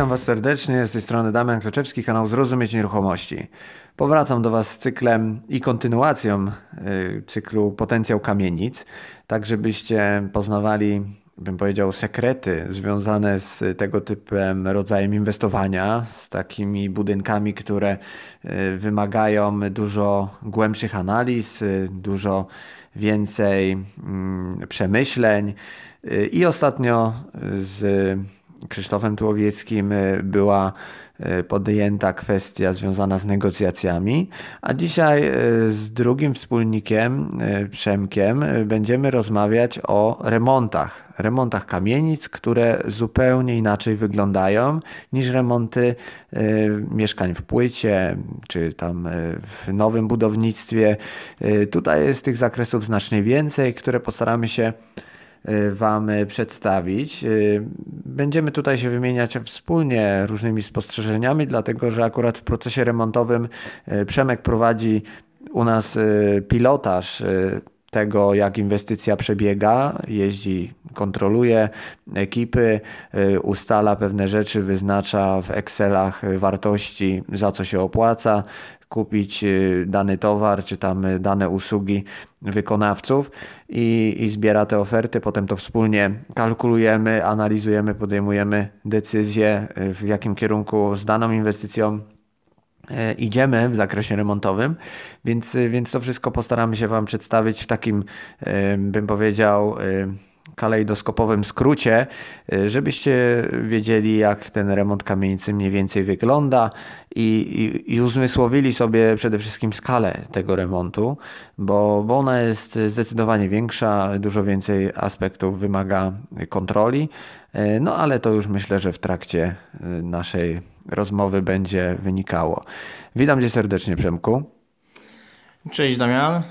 Witam Was serdecznie, z tej strony Damian Kloczewski, kanał Zrozumieć Nieruchomości. Powracam do Was z cyklem i kontynuacją y, cyklu Potencjał Kamienic, tak żebyście poznawali, bym powiedział, sekrety związane z tego typem rodzajem inwestowania, z takimi budynkami, które y, wymagają dużo głębszych analiz, y, dużo więcej mm, przemyśleń. I ostatnio z Krzysztofem Tułowieckim e, była e, podjęta kwestia związana z negocjacjami, a dzisiaj e, z drugim wspólnikiem, Przemkiem, będziemy rozmawiać o remontach. Remontach kamienic, które zupełnie inaczej wyglądają niż remonty mieszkań w płycie, czy tam w nowym budownictwie. Tutaj jest tych zakresów znacznie więcej, które postaramy się Wam przedstawić. Y, będziemy tutaj się wymieniać wspólnie różnymi spostrzeżeniami, dlatego że akurat w procesie remontowym y, Przemek prowadzi u nas pilotaż tego, jak inwestycja przebiega, jeździ, kontroluje ekipy, ustala pewne rzeczy, wyznacza w Excelach wartości, za co się opłaca, kupić y, dany towar, czy tam y, dane usługi wykonawców i, i zbiera te oferty. Potem to wspólnie kalkulujemy, analizujemy, podejmujemy decyzję, y, w jakim kierunku z daną inwestycją idziemy w zakresie remontowym, więc, więc to wszystko postaramy się Wam przedstawić w takim, bym powiedział, kalejdoskopowym skrócie, y, żebyście wiedzieli, jak ten remont kamienicy mniej więcej wygląda i, i, i uzmysłowili sobie przede wszystkim skalę tego remontu, bo, bo ona jest zdecydowanie większa, dużo więcej aspektów wymaga kontroli. Y, no ale to już myślę, że w trakcie y, naszej rozmowy będzie wynikało. Witam Cię serdecznie, Przemku. Cześć Damian, e,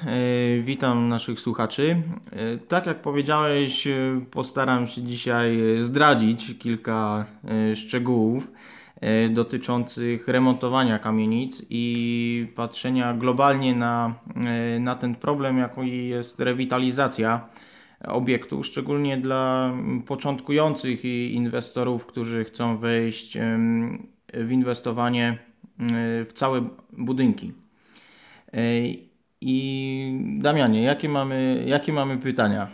witam naszych słuchaczy. E, tak jak powiedziałeś, e, postaram się dzisiaj zdradzić kilka szczegółów dotyczących remontowania kamienic i patrzenia globalnie na, na ten problem, jaki jest rewitalizacja obiektu, szczególnie dla początkujących inwestorów, którzy chcą wejść w inwestowanie w całe budynki. I Damianie, jakie mamy, jakie mamy pytania?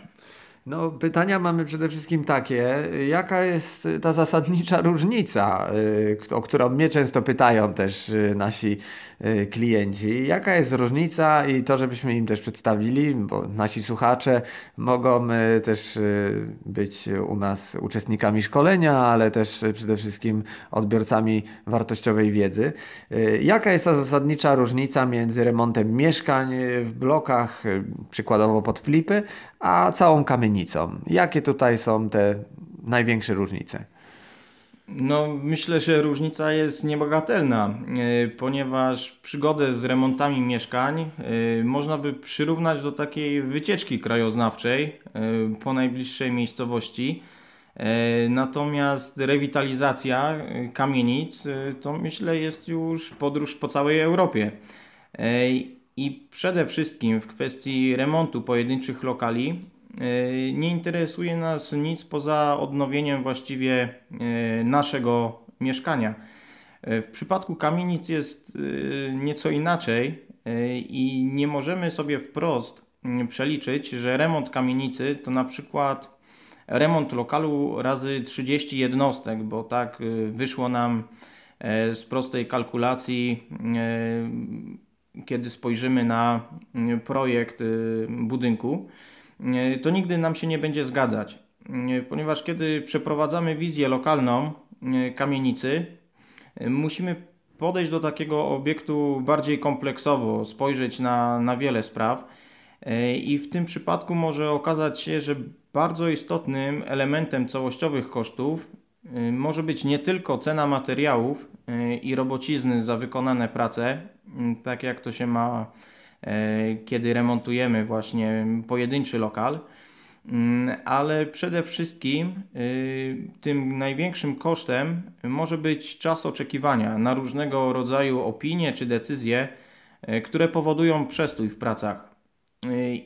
No, pytania mamy przede wszystkim takie, jaka jest ta zasadnicza różnica, y, o którą mnie często pytają też nasi klienci. Jaka jest różnica i to, żebyśmy im też przedstawili, bo nasi słuchacze mogą też być u nas uczestnikami szkolenia, ale też przede wszystkim odbiorcami wartościowej wiedzy. Jaka jest ta zasadnicza różnica między remontem mieszkań w blokach, przykładowo pod flipy, a całą kamienicą. Jakie tutaj są te największe różnice? No, myślę, że różnica jest niebagatelna, e, ponieważ przygodę z remontami mieszkań e, można by przyrównać do takiej wycieczki krajoznawczej e, po najbliższej miejscowości. Natomiast rewitalizacja kamienic to myślę jest już podróż po całej Europie. I przede wszystkim w kwestii remontu pojedynczych lokali nie interesuje nas nic poza odnowieniem właściwie e, naszego mieszkania. E, w przypadku kamienic jest nieco inaczej i nie możemy sobie wprost mm, przeliczyć, że remont kamienicy to na przykład remont lokalu razy 30 jednostek, bo tak wyszło nam z prostej kalkulacji kiedy spojrzymy na mm, projekt budynku, to nigdy nam się nie będzie zgadzać, ponieważ kiedy przeprowadzamy wizję lokalną kamienicy, musimy podejść do takiego obiektu bardziej kompleksowo, spojrzeć na, na wiele spraw. I w tym przypadku może okazać się, że bardzo istotnym elementem całościowych kosztów może być nie tylko cena materiałów i robocizny za wykonane prace, tak jak to się ma, e, kiedy remontujemy właśnie pojedynczy lokal. Mm, ale przede wszystkim y, tym największym kosztem może być czas oczekiwania na różnego rodzaju opinie czy decyzje, e, które powodują przestój w pracach.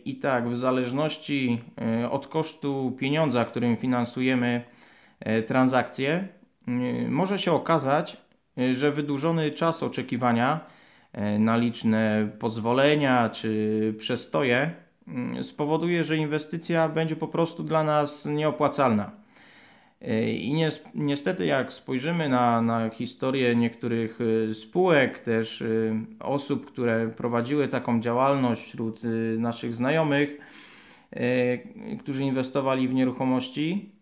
I tak, w zależności e, od kosztu pieniądza, którym finansujemy transakcje, Może się okazać, że wydłużony czas oczekiwania na liczne pozwolenia czy przestoje spowoduje, że inwestycja będzie po prostu dla nas nieopłacalna. I niestety, jak spojrzymy na, na historię niektórych y, spółek, też osób, które prowadziły taką działalność wśród naszych znajomych, którzy inwestowali w nieruchomości,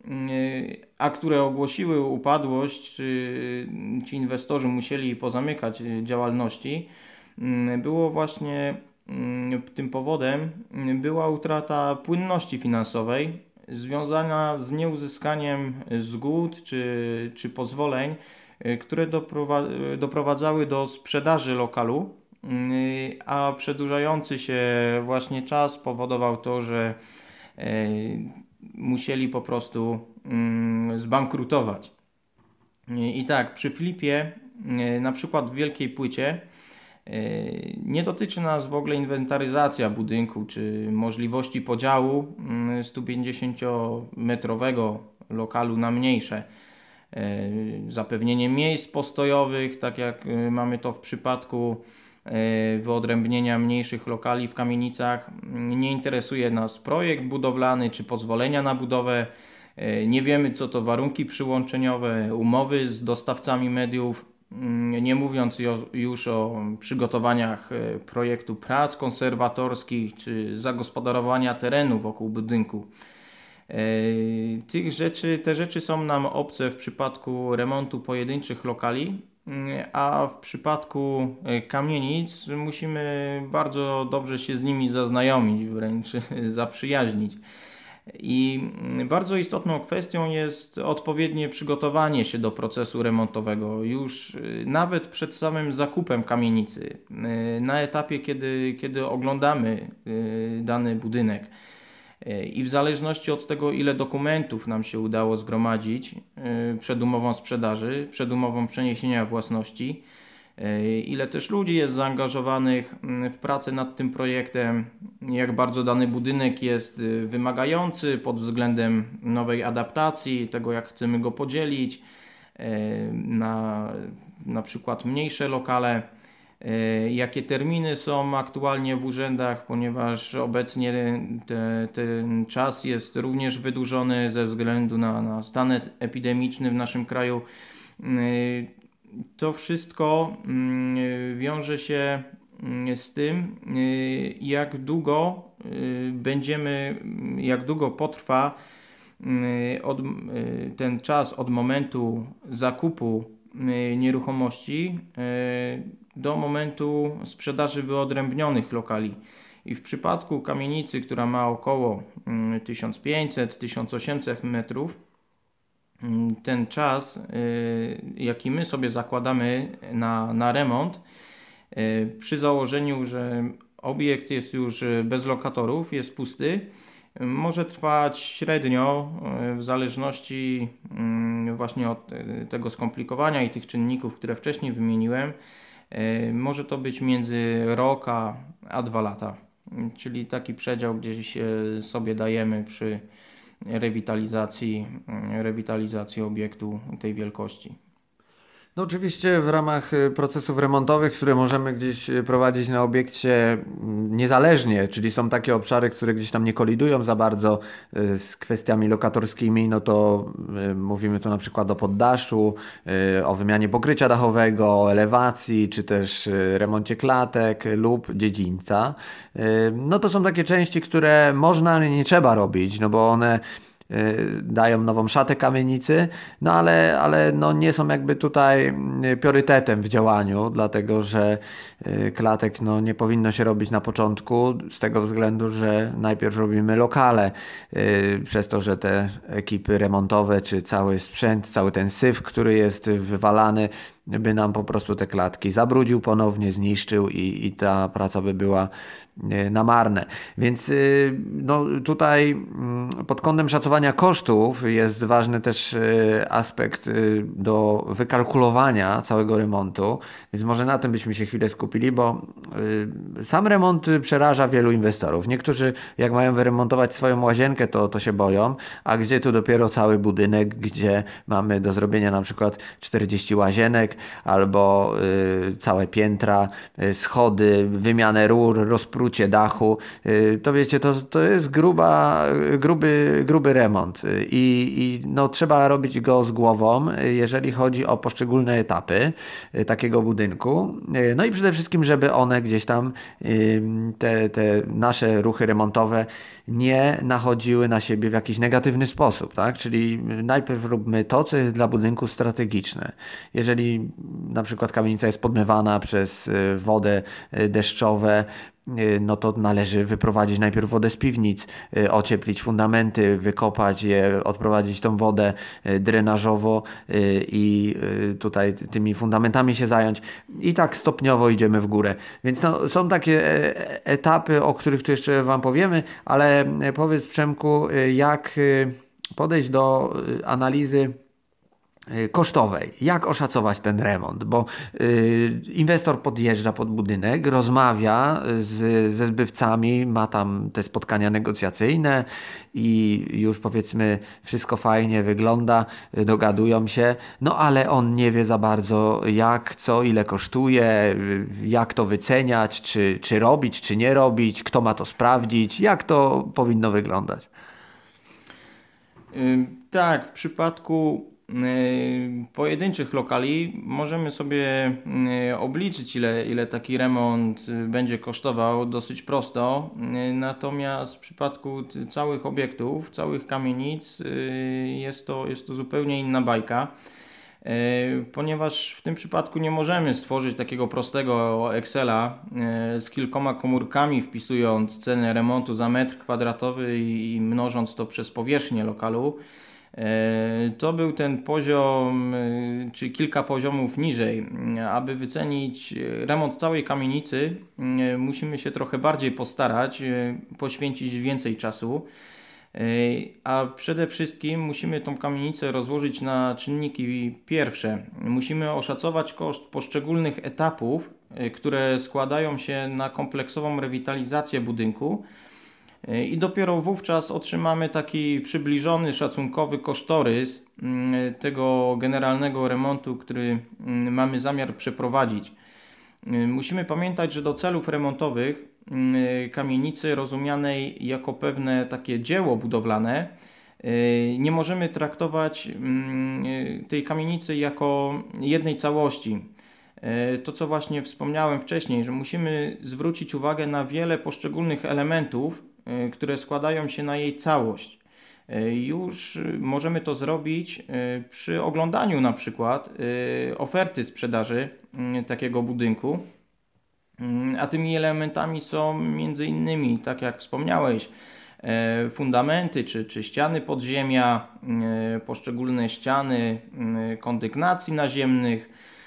a które ogłosiły upadłość, czy ci inwestorzy musieli pozamykać działalności, było właśnie tym powodem była utrata płynności finansowej związana z nieuzyskaniem zgód czy, czy pozwoleń, y, które doprowadzały do sprzedaży lokalu, y, a przedłużający się właśnie czas powodował to, że y, musieli po prostu mm, zbankrutować. I tak, przy flipie, na przykład w wielkiej płycie, Yy, nie dotyczy nas w ogóle inwentaryzacja budynku czy możliwości podziału 150-metrowego mm, lokalu na mniejsze. Yy, zapewnienie miejsc postojowych, tak jak yy, mamy to w przypadku wyodrębnienia mniejszych lokali w kamienicach. Nie interesuje nas projekt budowlany czy pozwolenia na budowę. Nie wiemy, co to warunki przyłączeniowe, umowy z dostawcami mediów Mm, nie mówiąc już o przygotowaniach e, projektu prac konserwatorskich czy zagospodarowania terenu wokół budynku. E, tych rzeczy, te rzeczy są nam obce w przypadku remontu pojedynczych lokali, a w przypadku e, kamienic musimy bardzo dobrze się z nimi zaznajomić, wręcz zaprzyjaźnić. I bardzo istotną kwestią jest odpowiednie przygotowanie się do procesu remontowego już y, nawet przed samym zakupem kamienicy, y, na etapie, kiedy, kiedy oglądamy dany budynek. I w zależności od tego, ile dokumentów nam się udało zgromadzić przed umową sprzedaży, przed umową przeniesienia własności, E, ile też ludzi jest zaangażowanych mm, w pracę nad tym projektem, jak bardzo dany budynek jest wymagający pod względem nowej adaptacji, tego jak chcemy go podzielić e, na na przykład mniejsze lokale. E, jakie terminy są aktualnie w urzędach, ponieważ obecnie te, ten czas jest również wydłużony ze względu na, na stan epidemiczny w naszym kraju. To wszystko mm, wiąże się mm, z tym, y, jak długo będziemy, jak długo potrwa y, od, ten czas od momentu zakupu nieruchomości do momentu sprzedaży wyodrębnionych lokali. I w przypadku kamienicy, która ma około 1500-1800 mm, metrów, Mm, ten czas, y, jaki my sobie zakładamy na, na remont, y, przy założeniu, że obiekt jest już bez lokatorów, jest pusty, może trwać średnio y, w zależności mm, właśnie od tego skomplikowania i tych czynników, które wcześniej wymieniłem. Może to być między rok a, dwa lata, czyli taki przedział gdzieś sobie dajemy przy rewitalizacji, rewitalizacji obiektu tej wielkości. No oczywiście w ramach y, procesów remontowych, które możemy gdzieś y, prowadzić na obiekcie mm, niezależnie, czyli są takie obszary, które gdzieś tam nie kolidują za bardzo y, z kwestiami lokatorskimi, no to mówimy tu na przykład o poddaszu, o wymianie pokrycia dachowego, o elewacji, czy też remoncie klatek lub dziedzińca. No to są takie części, które można, ale nie trzeba robić, no bo one dają nową szatę kamienicy, no ale, ale no nie są jakby tutaj y, priorytetem w działaniu, dlatego że y, klatek no nie powinno się robić na początku z tego względu, że najpierw robimy lokale, przez to, że te ekipy remontowe czy cały sprzęt, cały ten syf, który jest wywalany, by nam po prostu te klatki zabrudził ponownie, zniszczył i, i ta praca by była na marne. Więc y, no, tutaj mm, pod kątem szacowania kosztów jest ważny też y, aspekt y, do wykalkulowania całego remontu, więc może na tym byśmy się chwilę skupili, bo sam remont przeraża wielu inwestorów. Niektórzy jak mają wyremontować swoją łazienkę, to, to się boją, a gdzie tu dopiero cały budynek, gdzie mamy do zrobienia na przykład 40 łazienek albo całe piętra, schody, wymianę rur, rozprócenie prucie dachu, y, to wiecie, to, to jest gruba, gruby, gruby remont I, i no, trzeba robić go z głową, jeżeli chodzi o poszczególne etapy y, takiego budynku. Y, no i przede wszystkim, żeby one gdzieś tam, te, te nasze ruchy remontowe nie nachodziły na siebie w jakiś negatywny sposób, tak? Czyli najpierw róbmy to, co jest dla budynku strategiczne. Jeżeli na przykład kamienica jest podmywana przez wodę deszczowe, Y, no to należy wyprowadzić najpierw wodę z piwnic, y, ocieplić fundamenty, wykopać je, odprowadzić tą wodę y, drenażowo i tutaj tymi fundamentami się zająć. I tak stopniowo idziemy w górę. Więc no, są takie e, etapy, o których tu jeszcze Wam powiemy, ale powiedz Przemku, jak podejść do analizy Y, kosztowej. Jak oszacować ten remont? Bo y, inwestor podjeżdża pod budynek, rozmawia z, ze zbywcami, ma tam te spotkania negocjacyjne i już powiedzmy wszystko fajnie wygląda, y, dogadują się, no ale on nie wie za bardzo jak, co, ile kosztuje, jak to wyceniać, czy, czy robić, czy nie robić, kto ma to sprawdzić, jak to powinno wyglądać. Tak, w przypadku Y, pojedynczych lokali możemy sobie y, obliczyć, ile, ile taki remont y, będzie kosztował dosyć prosto. Natomiast w przypadku całych obiektów, całych kamienic jest to, jest to zupełnie inna bajka. Ponieważ w tym przypadku nie możemy stworzyć takiego prostego Excela z kilkoma komórkami, wpisując cenę remontu za metr kwadratowy i mnożąc to przez powierzchnię lokalu. E, to był ten poziom, e, czy kilka poziomów niżej. Aby wycenić remont całej kamienicy, e, musimy się trochę bardziej postarać, poświęcić więcej czasu. A przede wszystkim musimy tą kamienicę rozłożyć na czynniki pierwsze. Musimy oszacować koszt poszczególnych etapów, które składają się na kompleksową rewitalizację budynku i dopiero wówczas otrzymamy taki przybliżony, szacunkowy kosztorys mm, tego generalnego remontu, który mm, mamy zamiar przeprowadzić. Mm, musimy pamiętać, że do celów remontowych kamienicy rozumianej jako pewne takie dzieło budowlane nie możemy traktować tej kamienicy jako jednej całości. To, co właśnie wspomniałem wcześniej, że musimy zwrócić uwagę na wiele poszczególnych elementów, które składają się na jej całość. E, już możemy to zrobić e, przy oglądaniu na przykład oferty sprzedaży mm, takiego budynku. Mm, a tymi elementami są między innymi, tak jak wspomniałeś, fundamenty czy, czy ściany podziemia, poszczególne ściany kondygnacji naziemnych, E,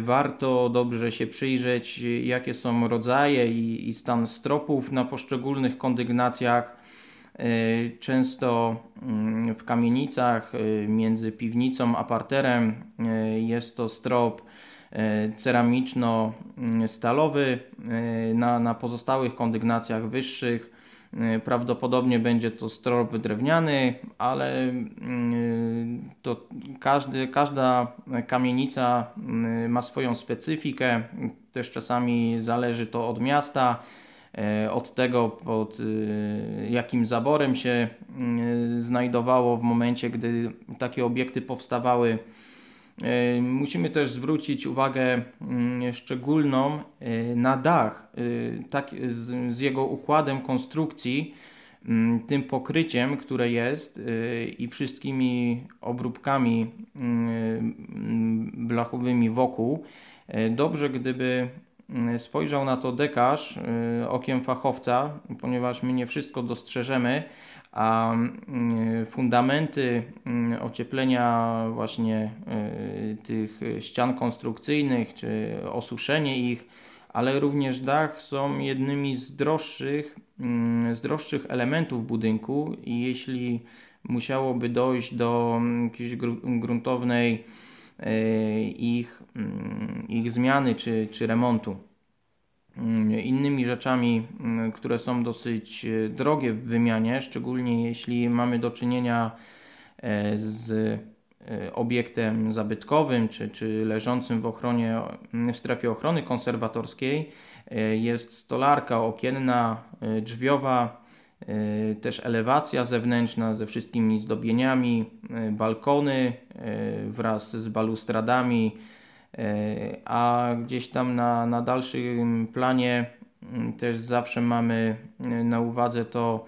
warto dobrze się przyjrzeć, jakie są rodzaje i, i stan stropów na poszczególnych kondygnacjach. E, często mm, w kamienicach e, między piwnicą a parterem jest to strop ceramiczno-stalowy. Na, na pozostałych kondygnacjach wyższych prawdopodobnie będzie to strop drewniany, ale y, to każdy, każda kamienica y, ma swoją specyfikę. Też czasami zależy to od miasta, od tego, pod jakim zaborem się znajdowało w momencie, gdy takie obiekty powstawały. E, musimy też zwrócić uwagę mm, szczególną e, na dach, e, tak, z, z jego układem konstrukcji, mm, tym pokryciem, które jest i wszystkimi obróbkami mm, blachowymi wokół. Dobrze, gdyby spojrzał na to dekarz okiem fachowca, ponieważ my nie wszystko dostrzeżemy, a mm, fundamenty mm, ocieplenia właśnie y, tych ścian konstrukcyjnych, czy osuszenie ich, ale również dach są jednymi z droższych, z droższych elementów budynku i jeśli musiałoby dojść do jakiejś gruntownej y, ich, ich zmiany czy, czy remontu, Mm, innymi rzeczami, mm, które są dosyć e, drogie w wymianie, szczególnie jeśli mamy do czynienia e, z e, obiektem zabytkowym czy, czy leżącym w, ochronie, w strefie ochrony konserwatorskiej. Jest stolarka okienna, drzwiowa, też elewacja zewnętrzna ze wszystkimi zdobieniami, balkony wraz z balustradami, a gdzieś tam na, na dalszym planie mm, też zawsze mamy e, na uwadze to,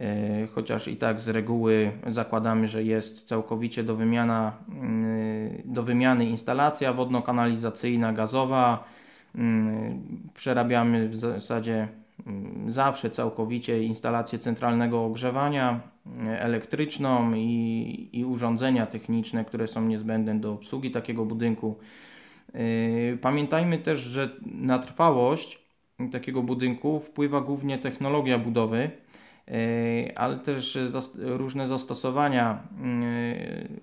e, chociaż i tak z reguły zakładamy, że jest całkowicie do, wymiana, mm, do wymiany instalacja wodno-kanalizacyjna, gazowa. Mm, przerabiamy w zasadzie zawsze całkowicie instalację centralnego ogrzewania elektryczną i, i urządzenia techniczne, które są niezbędne do obsługi takiego budynku. Yy, pamiętajmy też, że na trwałość takiego budynku wpływa głównie technologia budowy, yy, ale też różne zastosowania, yy,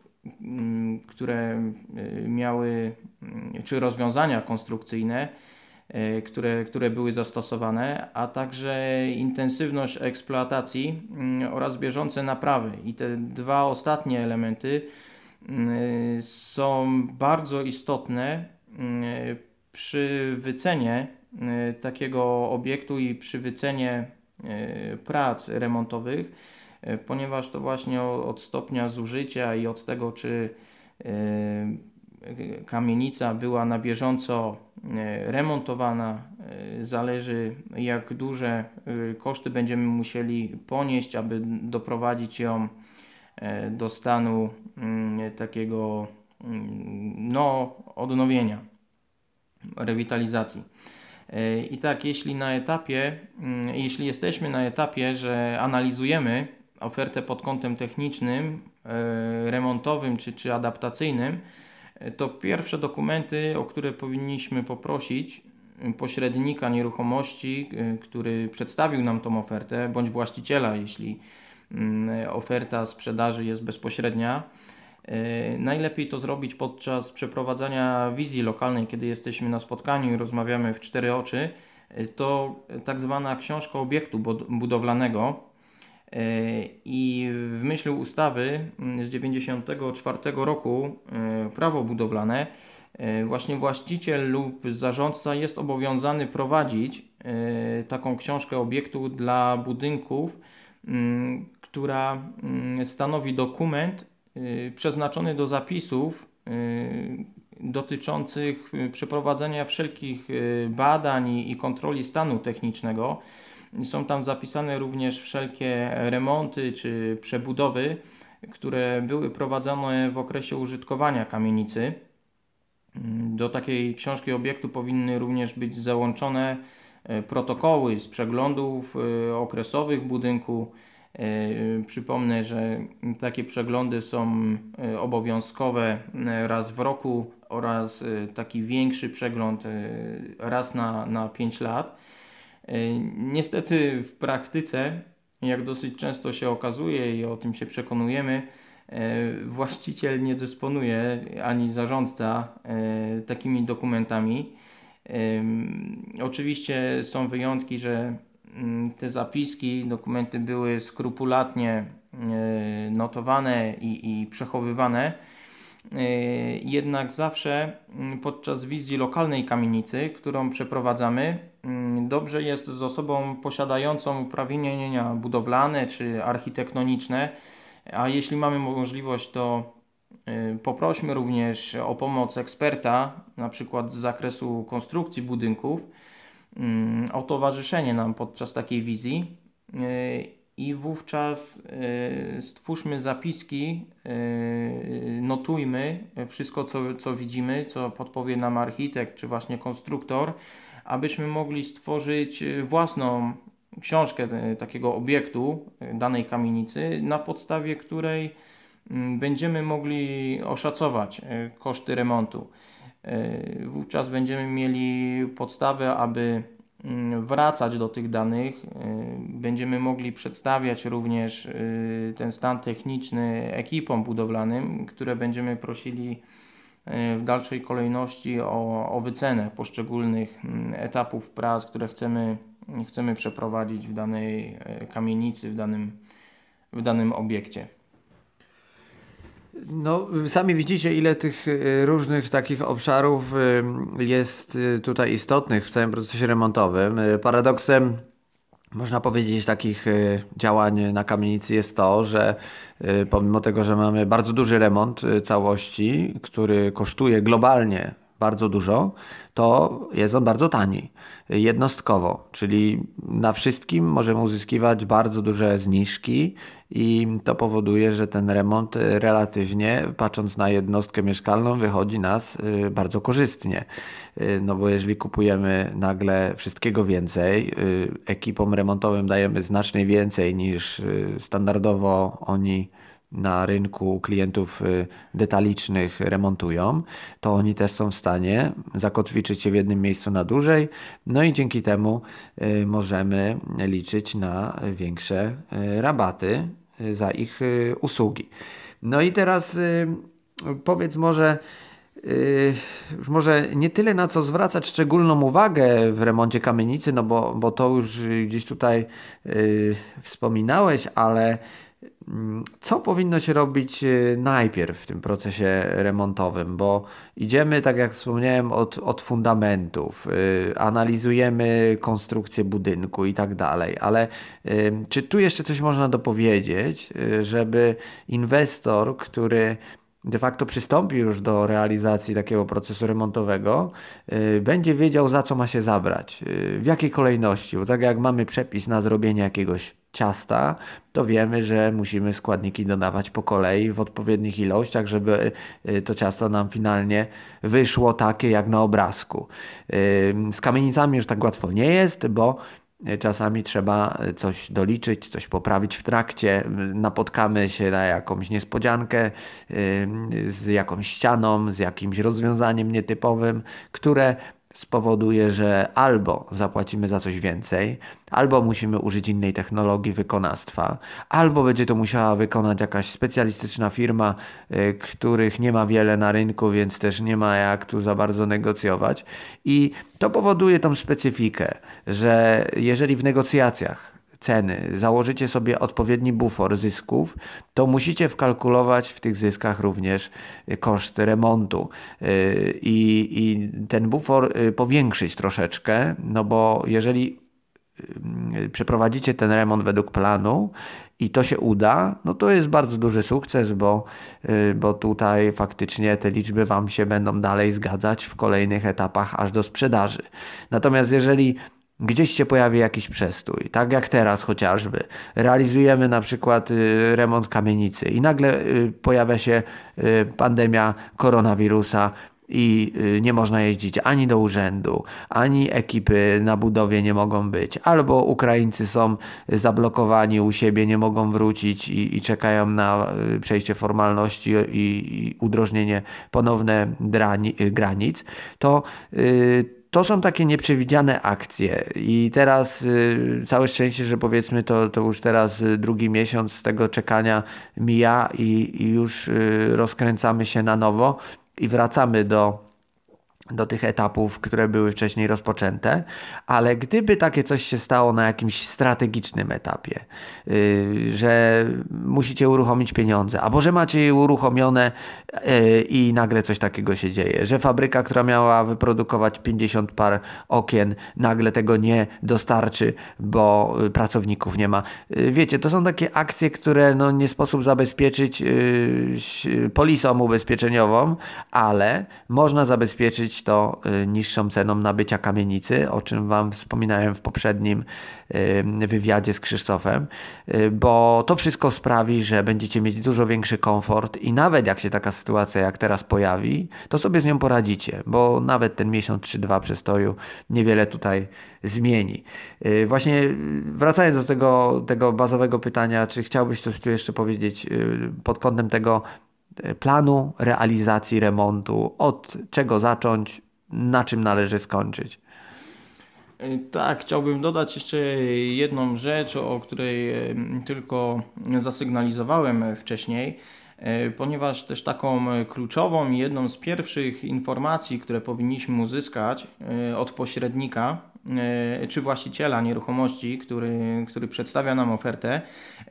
które miały, czy rozwiązania konstrukcyjne, które, które były zastosowane, a także intensywność eksploatacji oraz bieżące naprawy. I te dwa ostatnie elementy są bardzo istotne przy wycenie e, takiego obiektu i przy wycenie e, prac remontowych, ponieważ to właśnie od stopnia zużycia i od tego, czy kamienica była na bieżąco remontowana, zależy jak duże koszty będziemy musieli ponieść, aby doprowadzić ją do stanu takiego no, odnowienia, rewitalizacji. E, I tak, jeśli na etapie, mm, jeśli jesteśmy na etapie, że analizujemy ofertę pod kątem technicznym, e, remontowym czy, czy adaptacyjnym, e, to pierwsze dokumenty, o które powinniśmy poprosić pośrednika nieruchomości, który przedstawił nam tą ofertę, bądź właściciela, jeśli mm, oferta sprzedaży jest bezpośrednia, najlepiej to zrobić podczas przeprowadzania wizji lokalnej, kiedy jesteśmy na spotkaniu i rozmawiamy w cztery oczy. E, to tak zwana książka obiektu budowlanego. E, I w myśl ustawy z 1994 roku prawo budowlane, właśnie właściciel lub zarządca jest obowiązany prowadzić taką książkę obiektu dla budynków, która stanowi dokument przeznaczony do zapisów y, dotyczących y, przeprowadzenia wszelkich badań i kontroli stanu technicznego. Są tam zapisane również wszelkie remonty czy przebudowy, które były prowadzone w okresie użytkowania kamienicy. Do takiej książki obiektu powinny również być załączone protokoły z przeglądów okresowych budynku, E, przypomnę, że takie przeglądy są e, obowiązkowe e, raz w roku oraz taki większy przegląd raz na, na 5 lat. Niestety w praktyce, jak dosyć często się okazuje i o tym się przekonujemy, właściciel nie dysponuje ani zarządca takimi dokumentami. Oczywiście są wyjątki, że te zapiski, dokumenty były skrupulatnie e, notowane i, i przechowywane. E, jednak zawsze mm, podczas wizji lokalnej kamienicy, którą przeprowadzamy, mm, dobrze jest z osobą posiadającą uprawnienia budowlane czy architektoniczne, a jeśli mamy możliwość, to e, poprośmy również o pomoc eksperta, na przykład z zakresu konstrukcji budynków Mm, o towarzyszenie nam podczas takiej wizji e, i wówczas e, stwórzmy zapiski, e, notujmy wszystko, co, co widzimy, co podpowie nam architekt czy właśnie konstruktor, abyśmy mogli stworzyć własną książkę takiego obiektu danej kamienicy, na podstawie której mm, będziemy mogli oszacować koszty remontu. Wówczas będziemy mieli podstawę, aby mm, wracać do tych danych. Będziemy mogli przedstawiać również ten stan techniczny ekipom budowlanym, które będziemy prosili w dalszej kolejności o, o wycenę poszczególnych mm, etapów prac, które chcemy, chcemy przeprowadzić w danej e, kamienicy, w danym, w danym obiekcie. No, sami widzicie, ile tych e, różnych takich obszarów e, jest tutaj istotnych w całym procesie remontowym. Paradoksem można powiedzieć, takich działań na kamienicy jest to, że pomimo tego, że mamy bardzo duży remont całości, który kosztuje globalnie bardzo dużo, to jest on bardzo tani, jednostkowo, czyli na wszystkim możemy uzyskiwać bardzo duże zniżki i to powoduje, że ten remont relatywnie, patrząc na jednostkę mieszkalną, wychodzi nas bardzo korzystnie. No bo jeżeli kupujemy nagle wszystkiego więcej, ekipom remontowym dajemy znacznie więcej niż standardowo oni na rynku klientów y, detalicznych remontują, to oni też są w stanie zakotwiczyć się w jednym miejscu na dłużej, no i dzięki temu y, możemy liczyć na większe y, rabaty za ich usługi. No i teraz powiedz może, może nie tyle na co zwracać szczególną uwagę w remoncie kamienicy, no bo, bo to już gdzieś tutaj wspominałeś, ale co powinno się robić e, najpierw w tym procesie remontowym? Bo idziemy, tak jak wspomniałem, od, od fundamentów, yy, analizujemy konstrukcję budynku i tak dalej, ale yy, czy tu jeszcze coś można dopowiedzieć, yy, żeby inwestor, który de facto przystąpi już do realizacji takiego procesu remontowego, yy, będzie wiedział za co ma się zabrać, yy, w jakiej kolejności, bo tak jak mamy przepis na zrobienie jakiegoś ciasta, to wiemy, że musimy składniki dodawać po kolei w odpowiednich ilościach, żeby y, to ciasto nam finalnie wyszło takie jak na obrazku. Y, z kamienicami już tak łatwo nie jest, bo y, Czasami trzeba coś doliczyć, coś poprawić w trakcie. Napotkamy się na jakąś niespodziankę z jakąś ścianą, z jakimś rozwiązaniem nietypowym, które spowoduje, że albo zapłacimy za coś więcej, albo musimy użyć innej technologii wykonawstwa, albo będzie to musiała wykonać jakaś specjalistyczna firma, y, których nie ma wiele na rynku, więc też nie ma jak tu za bardzo negocjować. I to powoduje tą specyfikę, że jeżeli w negocjacjach ceny, założycie sobie odpowiedni bufor zysków, to musicie wkalkulować w tych zyskach również y, koszt remontu. Y, i, i ten bufor y, powiększyć troszeczkę, no bo jeżeli przeprowadzicie ten remont według planu i to się uda, no to jest bardzo duży sukces, bo, bo tutaj faktycznie te liczby Wam się będą dalej zgadzać w kolejnych etapach aż do sprzedaży. Natomiast jeżeli gdzieś się pojawi jakiś przestój, tak jak teraz chociażby. Realizujemy na przykład y, remont kamienicy i nagle y, pojawia się y, pandemia koronawirusa i nie można jeździć ani do urzędu, ani ekipy na budowie nie mogą być, albo Ukraińcy są zablokowani u siebie, nie mogą wrócić i, i czekają na przejście formalności i, i udrożnienie ponowne drani, granic, to to są takie nieprzewidziane akcje i teraz y, całe szczęście, że powiedzmy to, to już teraz y, drugi miesiąc tego czekania mija i, i już y, rozkręcamy się na nowo i wracamy do do tych etapów, które były wcześniej rozpoczęte, ale gdyby takie coś się stało na jakimś strategicznym etapie, yy, że musicie uruchomić pieniądze, albo że macie je uruchomione yy, i nagle coś takiego się dzieje, że fabryka, która miała wyprodukować 50 par okien, nagle tego nie dostarczy, bo pracowników nie ma. Yy, wiecie, to są takie akcje, które no, nie sposób zabezpieczyć yy, polisą ubezpieczeniową, ale można zabezpieczyć to niższą ceną nabycia kamienicy, o czym Wam wspominałem w poprzednim wywiadzie z Krzysztofem, bo to wszystko sprawi, że będziecie mieć dużo większy komfort i nawet jak się taka sytuacja jak teraz pojawi, to sobie z nią poradzicie, bo nawet ten miesiąc czy dwa przestoju niewiele tutaj zmieni. Właśnie wracając do tego, tego bazowego pytania, czy chciałbyś coś tu jeszcze powiedzieć pod kątem tego, planu realizacji remontu, od czego zacząć, na czym należy skończyć. E, tak, chciałbym dodać jeszcze jedną rzecz, o której e, tylko zasygnalizowałem wcześniej, ponieważ też taką kluczową i jedną z pierwszych informacji, które powinniśmy uzyskać od pośrednika, czy właściciela nieruchomości, który, który przedstawia nam ofertę,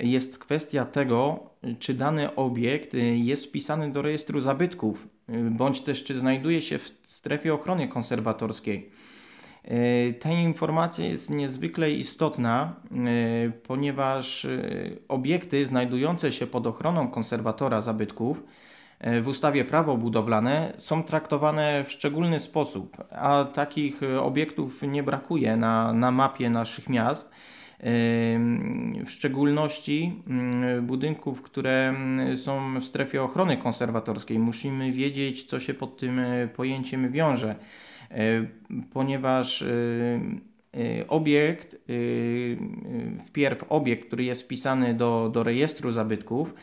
jest kwestia tego, czy dany obiekt y, jest wpisany do rejestru zabytków, y, bądź też czy znajduje się w strefie ochrony konserwatorskiej. Ta informacja jest niezwykle istotna, ponieważ obiekty znajdujące się pod ochroną konserwatora zabytków w ustawie prawo budowlane są traktowane w szczególny sposób, a takich obiektów nie brakuje na, na mapie naszych miast w szczególności mm, budynków, które mm, są w strefie ochrony konserwatorskiej. Musimy wiedzieć, co się pod tym e, pojęciem wiąże, e, ponieważ e, obiekt, wpierw obiekt, który jest wpisany do, do rejestru zabytków,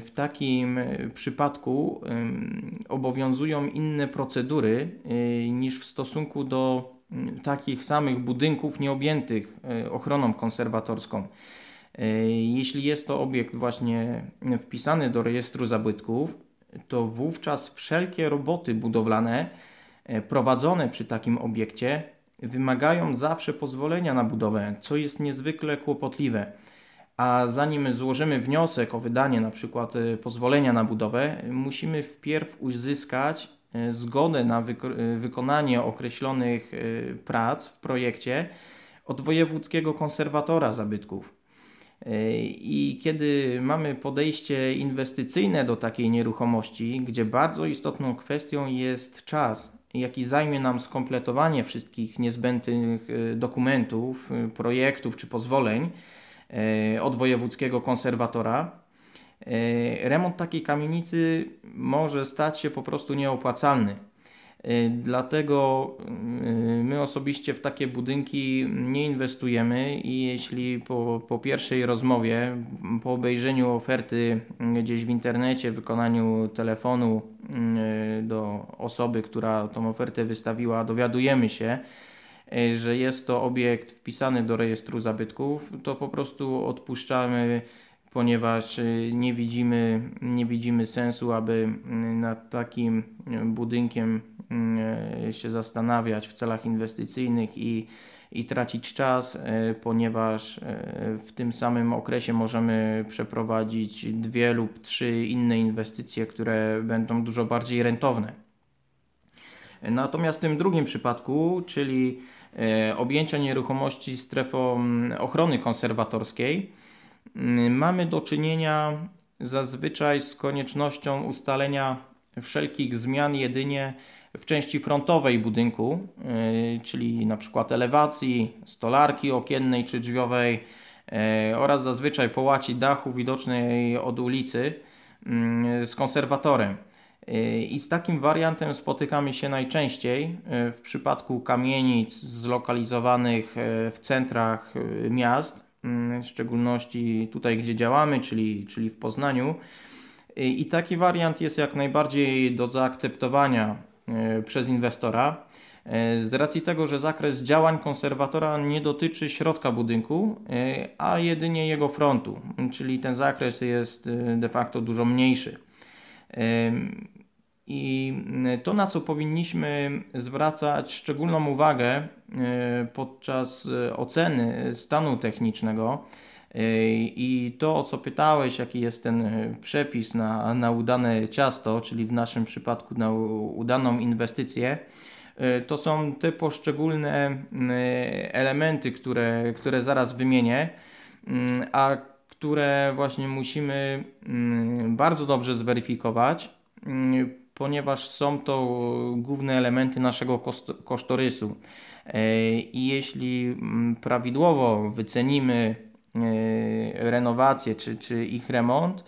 w takim przypadku obowiązują inne procedury niż w stosunku do takich samych budynków nieobjętych e, ochroną konserwatorską. E, jeśli jest to obiekt właśnie wpisany do rejestru zabytków, to wówczas wszelkie roboty budowlane e, prowadzone przy takim obiekcie wymagają zawsze pozwolenia na budowę, co jest niezwykle kłopotliwe. A zanim złożymy wniosek o wydanie na przykład pozwolenia na budowę, musimy wpierw uzyskać E, zgodę na e, wykonanie określonych prac w projekcie od wojewódzkiego konserwatora zabytków. I kiedy mamy podejście inwestycyjne do takiej nieruchomości, gdzie bardzo istotną kwestią jest czas, jaki zajmie nam skompletowanie wszystkich niezbędnych dokumentów, projektów czy pozwoleń od wojewódzkiego konserwatora, E, remont takiej kamienicy może stać się po prostu nieopłacalny. E, dlatego e, my osobiście w takie budynki nie inwestujemy i jeśli po, po pierwszej rozmowie, po obejrzeniu oferty gdzieś w internecie, wykonaniu telefonu do osoby, która tą ofertę wystawiła, dowiadujemy się, że jest to obiekt wpisany do rejestru zabytków, to po prostu odpuszczamy ponieważ y, nie widzimy, nie widzimy sensu, aby y, nad takim y, budynkiem się zastanawiać w celach inwestycyjnych i, i tracić czas, ponieważ w tym samym okresie możemy przeprowadzić dwie lub trzy inne inwestycje, które będą dużo bardziej rentowne. Natomiast w tym drugim przypadku, czyli objęcia nieruchomości strefą mm, ochrony konserwatorskiej, Mm, mamy do czynienia zazwyczaj z koniecznością ustalenia wszelkich zmian jedynie w części frontowej budynku, y, czyli na przykład elewacji, stolarki okiennej czy drzwiowej y, oraz zazwyczaj połaci dachu widocznej od ulicy y, z konserwatorem. I z takim wariantem spotykamy się najczęściej w przypadku kamienic zlokalizowanych w centrach miast, Mm, w szczególności tutaj, gdzie działamy, czyli, czyli w Poznaniu. I taki wariant jest jak najbardziej do zaakceptowania e, przez inwestora. E, z racji tego, że zakres działań konserwatora nie dotyczy środka budynku, e, a jedynie jego frontu, czyli ten zakres jest de facto dużo mniejszy. I mm, to, na co powinniśmy zwracać szczególną uwagę e, podczas e, oceny stanu technicznego, e, i to, o co pytałeś, jaki jest ten przepis na, na udane ciasto, czyli w naszym przypadku na udaną inwestycję, to są te poszczególne mm, elementy, które, które zaraz wymienię, mm, a które właśnie musimy bardzo dobrze zweryfikować ponieważ są to główne elementy naszego kosztorysu. I jeśli mm, prawidłowo wycenimy renowację czy, czy ich remont,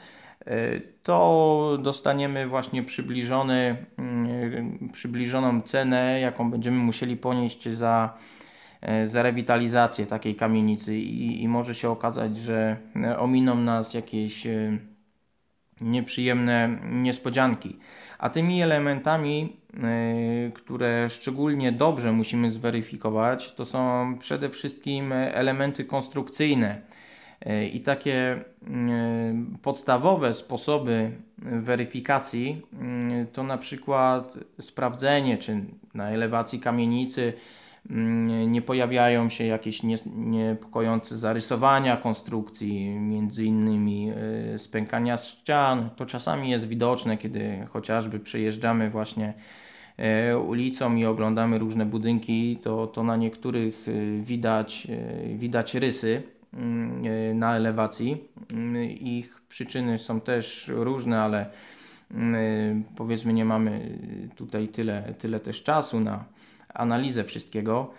to dostaniemy właśnie przybliżony, mm, przybliżoną cenę, jaką będziemy musieli ponieść za, e, za rewitalizację takiej kamienicy I, i może się okazać, że ominą nas jakieś e, nieprzyjemne niespodzianki. A tymi elementami, e, które szczególnie dobrze musimy zweryfikować, to są przede wszystkim elementy konstrukcyjne. I takie mm, podstawowe sposoby weryfikacji to na przykład sprawdzenie, czy na elewacji kamienicy nie pojawiają się jakieś niepokojące zarysowania konstrukcji, między innymi y, spękania ścian. To czasami jest widoczne, kiedy chociażby przejeżdżamy właśnie y, ulicą i oglądamy różne budynki, to, to na niektórych y, widać, widać rysy Mm, e, na elewacji. Mm, ich przyczyny są też różne, ale mm, e, powiedzmy nie mamy tutaj tyle, tyle też czasu na analizę wszystkiego.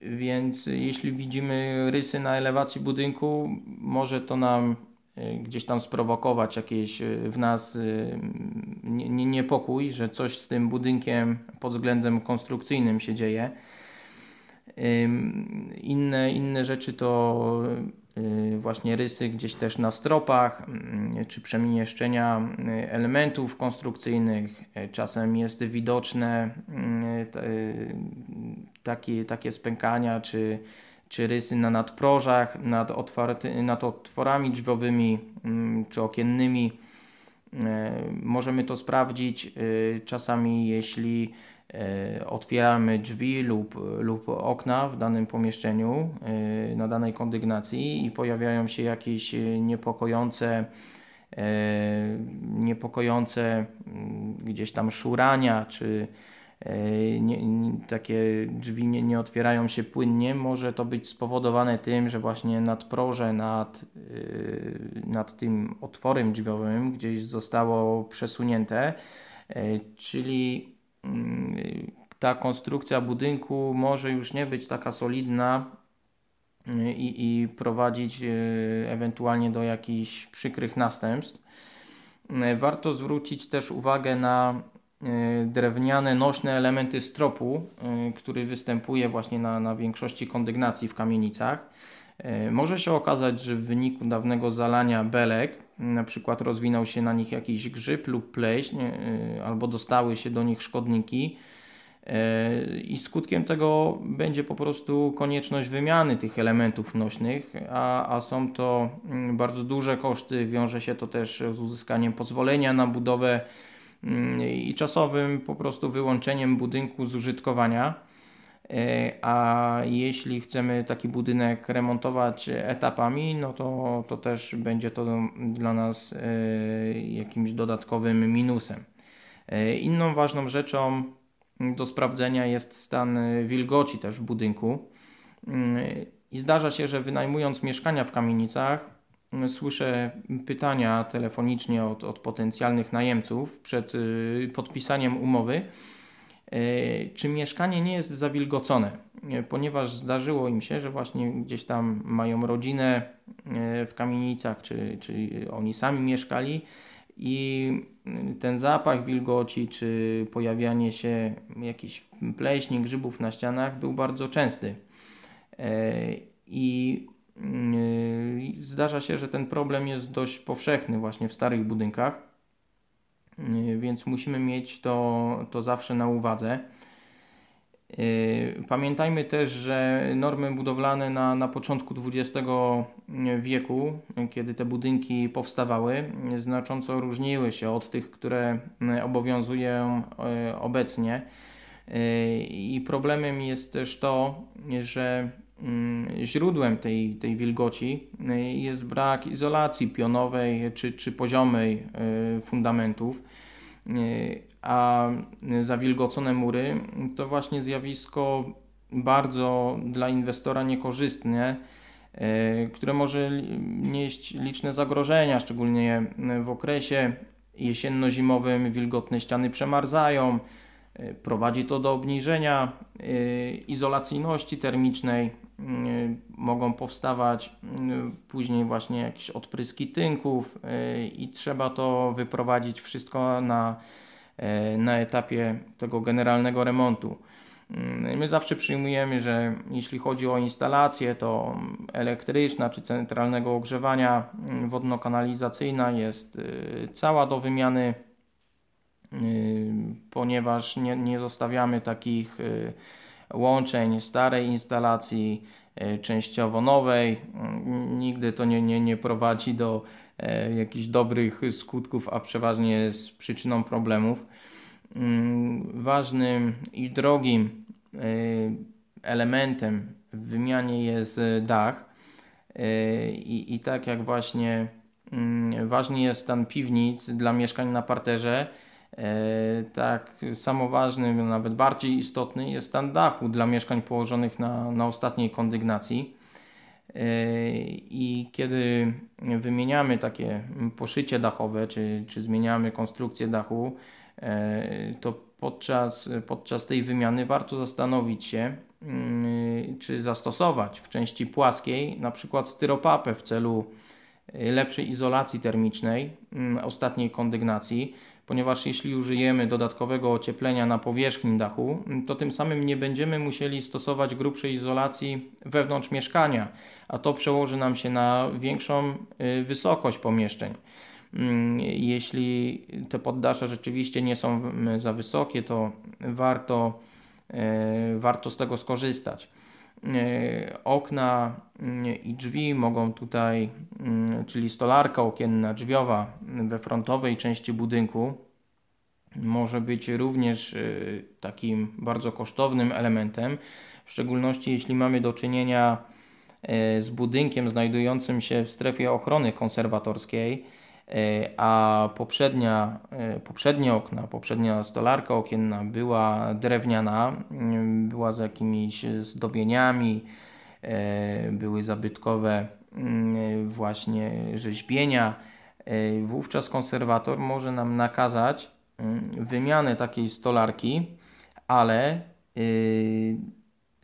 Więc jeśli widzimy rysy na elewacji budynku, może to nam e, gdzieś tam sprowokować jakieś w nas niepokój, że coś z tym budynkiem pod względem konstrukcyjnym się dzieje. Inne, inne rzeczy to y, właśnie rysy gdzieś też na stropach, mm, czy przemieszczenia y, elementów konstrukcyjnych. E, czasem jest widoczne y, takie, takie spękania, czy, czy rysy na nadprożach, nad, otwarty, nad otworami drzwiowymi, mm, czy okiennymi. Możemy to sprawdzić czasami, jeśli otwieramy drzwi lub, lub okna w danym pomieszczeniu, e, na danej kondygnacji i pojawiają się jakieś niepokojące, e, niepokojące mm, gdzieś tam szurania, czy nie, takie drzwi nie, nie otwierają się płynnie, może to być spowodowane tym, że właśnie nadproże nad, nad tym otworem drzwiowym gdzieś zostało przesunięte, czyli ta konstrukcja budynku może już nie być taka solidna y, i, i prowadzić y, ewentualnie do jakichś przykrych następstw. Y, warto zwrócić też uwagę na drewniane nośne elementy stropu, który występuje właśnie na, na większości kondygnacji w kamienicach. Może się okazać, że w wyniku dawnego zalania belek na przykład rozwinął się na nich jakiś grzyb lub pleśń, e, albo dostały się do nich szkodniki. E, I skutkiem tego będzie po prostu konieczność wymiany tych elementów nośnych, a, a są to mm, bardzo duże koszty. Wiąże się to też z uzyskaniem pozwolenia na budowę mm, i czasowym po prostu wyłączeniem budynku z użytkowania. E, a jeśli chcemy taki budynek remontować etapami, no to, to też będzie to dla nas e, jakimś dodatkowym minusem. E, inną ważną rzeczą do sprawdzenia jest stan wilgoci też w budynku. I zdarza się, że wynajmując mieszkania w kamienicach, słyszę pytania telefonicznie od, od potencjalnych najemców przed podpisaniem umowy czy mieszkanie nie jest zawilgocone, e, ponieważ zdarzyło im się, że właśnie gdzieś tam mają rodzinę e, w kamienicach, czy, czy oni sami mieszkali i ten zapach wilgoci, czy pojawianie się jakichś pleśni, grzybów na ścianach był bardzo częsty. I zdarza się, że ten problem jest dość powszechny właśnie w starych budynkach więc musimy mieć to, to zawsze na uwadze. Y, pamiętajmy też, że normy budowlane na, na początku XX wieku, kiedy te budynki powstawały, znacząco różniły się od tych, które obowiązują y, obecnie. I problemem jest też to, że źródłem tej, tej wilgoci y, jest brak izolacji pionowej czy, czy poziomej y, fundamentów, y, a zawilgocone mury to właśnie zjawisko bardzo dla inwestora niekorzystne, które może nieść liczne zagrożenia, szczególnie w okresie jesienno-zimowym wilgotne ściany przemarzają. Prowadzi to do obniżenia izolacyjności termicznej. Mogą powstawać później właśnie jakieś odpryski tynków i trzeba to wyprowadzić wszystko na, na etapie tego generalnego remontu. My zawsze przyjmujemy, że jeśli chodzi o instalację, to elektryczna czy centralnego ogrzewania wodno-kanalizacyjna jest y, cała do wymiany, y, ponieważ nie, nie zostawiamy takich y, łączeń starej instalacji, częściowo nowej. Mm, nigdy to nie, nie, nie prowadzi do e, jakichś dobrych skutków, a przeważnie jest przyczyną problemów. Ważnym i drogim Y, elementem w wymianie jest dach. Y, I, I tak jak właśnie mm, ważny jest stan piwnic dla mieszkań na parterze, y, tak samo ważny, nawet bardziej istotny jest stan dachu dla mieszkań położonych na, na ostatniej kondygnacji. I kiedy wymieniamy takie poszycie dachowe, czy, czy zmieniamy konstrukcję dachu, to podczas, podczas tej wymiany warto zastanowić się, mm, czy zastosować w części płaskiej na przykład styropapę w celu lepszej izolacji termicznej mm, ostatniej kondygnacji, ponieważ jeśli użyjemy dodatkowego ocieplenia na powierzchni dachu, mm, to tym samym nie będziemy musieli stosować grubszej izolacji wewnątrz mieszkania, a to przełoży nam się na większą y, wysokość pomieszczeń. Mm, jeśli te poddasze rzeczywiście nie są za wysokie, to warto, e, warto z tego skorzystać. E, okna mm, i drzwi mogą tutaj, mm, czyli stolarka okienna drzwiowa we frontowej części budynku, może być również e, takim bardzo kosztownym elementem, w szczególności jeśli mamy do czynienia z budynkiem znajdującym się w strefie ochrony konserwatorskiej. E, a poprzednia, e, poprzednie okna, poprzednia stolarka okienna była drewniana, mm, była z jakimiś zdobieniami, e, były zabytkowe mm, właśnie rzeźbienia. Wówczas konserwator może nam nakazać mm, wymianę takiej stolarki, ale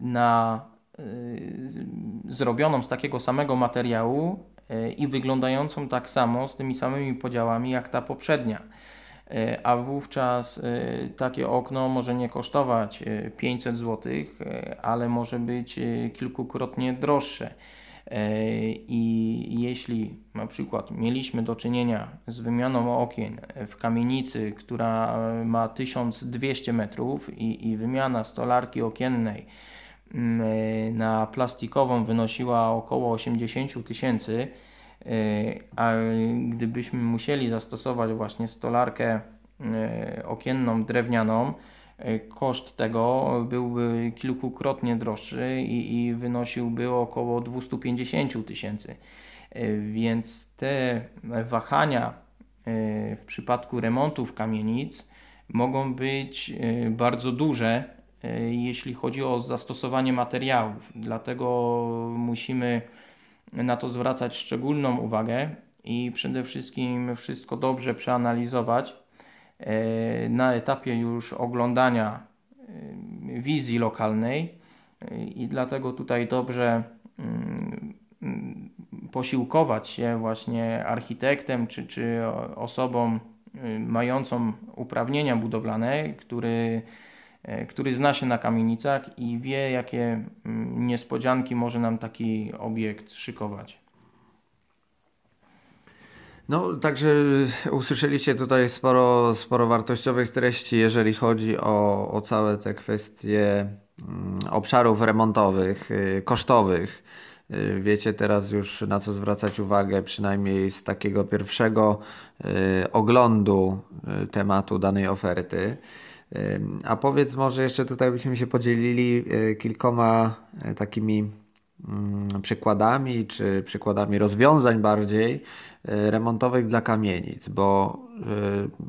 na zrobioną z takiego samego materiału i wyglądającą tak samo z tymi samymi podziałami jak ta poprzednia. E, a wówczas e, takie okno może nie kosztować 500 zł, ale może być e, kilkukrotnie droższe. I jeśli na przykład mieliśmy do czynienia z wymianą okien w kamienicy, która ma 1200 metrów i, i wymiana stolarki okiennej e, na plastikową wynosiła około 80 tysięcy, e, a gdybyśmy musieli zastosować właśnie stolarkę e, okienną drewnianą, koszt tego byłby kilkukrotnie droższy i, i wynosiłby około 250 tysięcy. Więc te wahania w przypadku remontów kamienic mogą być bardzo duże jeśli chodzi o zastosowanie materiałów. Dlatego musimy na to zwracać szczególną uwagę i przede wszystkim wszystko dobrze przeanalizować e, na etapie już oglądania e, wizji lokalnej i dlatego tutaj dobrze mm, posiłkować się właśnie architektem czy, czy osobą mającą uprawnienia budowlane, który E, który zna się na kamienicach i wie, jakie mm, niespodzianki może nam taki obiekt szykować. No, także usłyszeliście tutaj sporo, sporo wartościowych treści, jeżeli chodzi o, o całe te kwestie mm, obszarów remontowych, y, kosztowych. Y, wiecie teraz już na co zwracać uwagę, przynajmniej z takiego pierwszego y, oglądu tematu danej oferty. A powiedz może jeszcze tutaj byśmy się podzielili e, kilkoma e, takimi mm, przykładami, czy przykładami rozwiązań bardziej e, remontowych dla kamienic, bo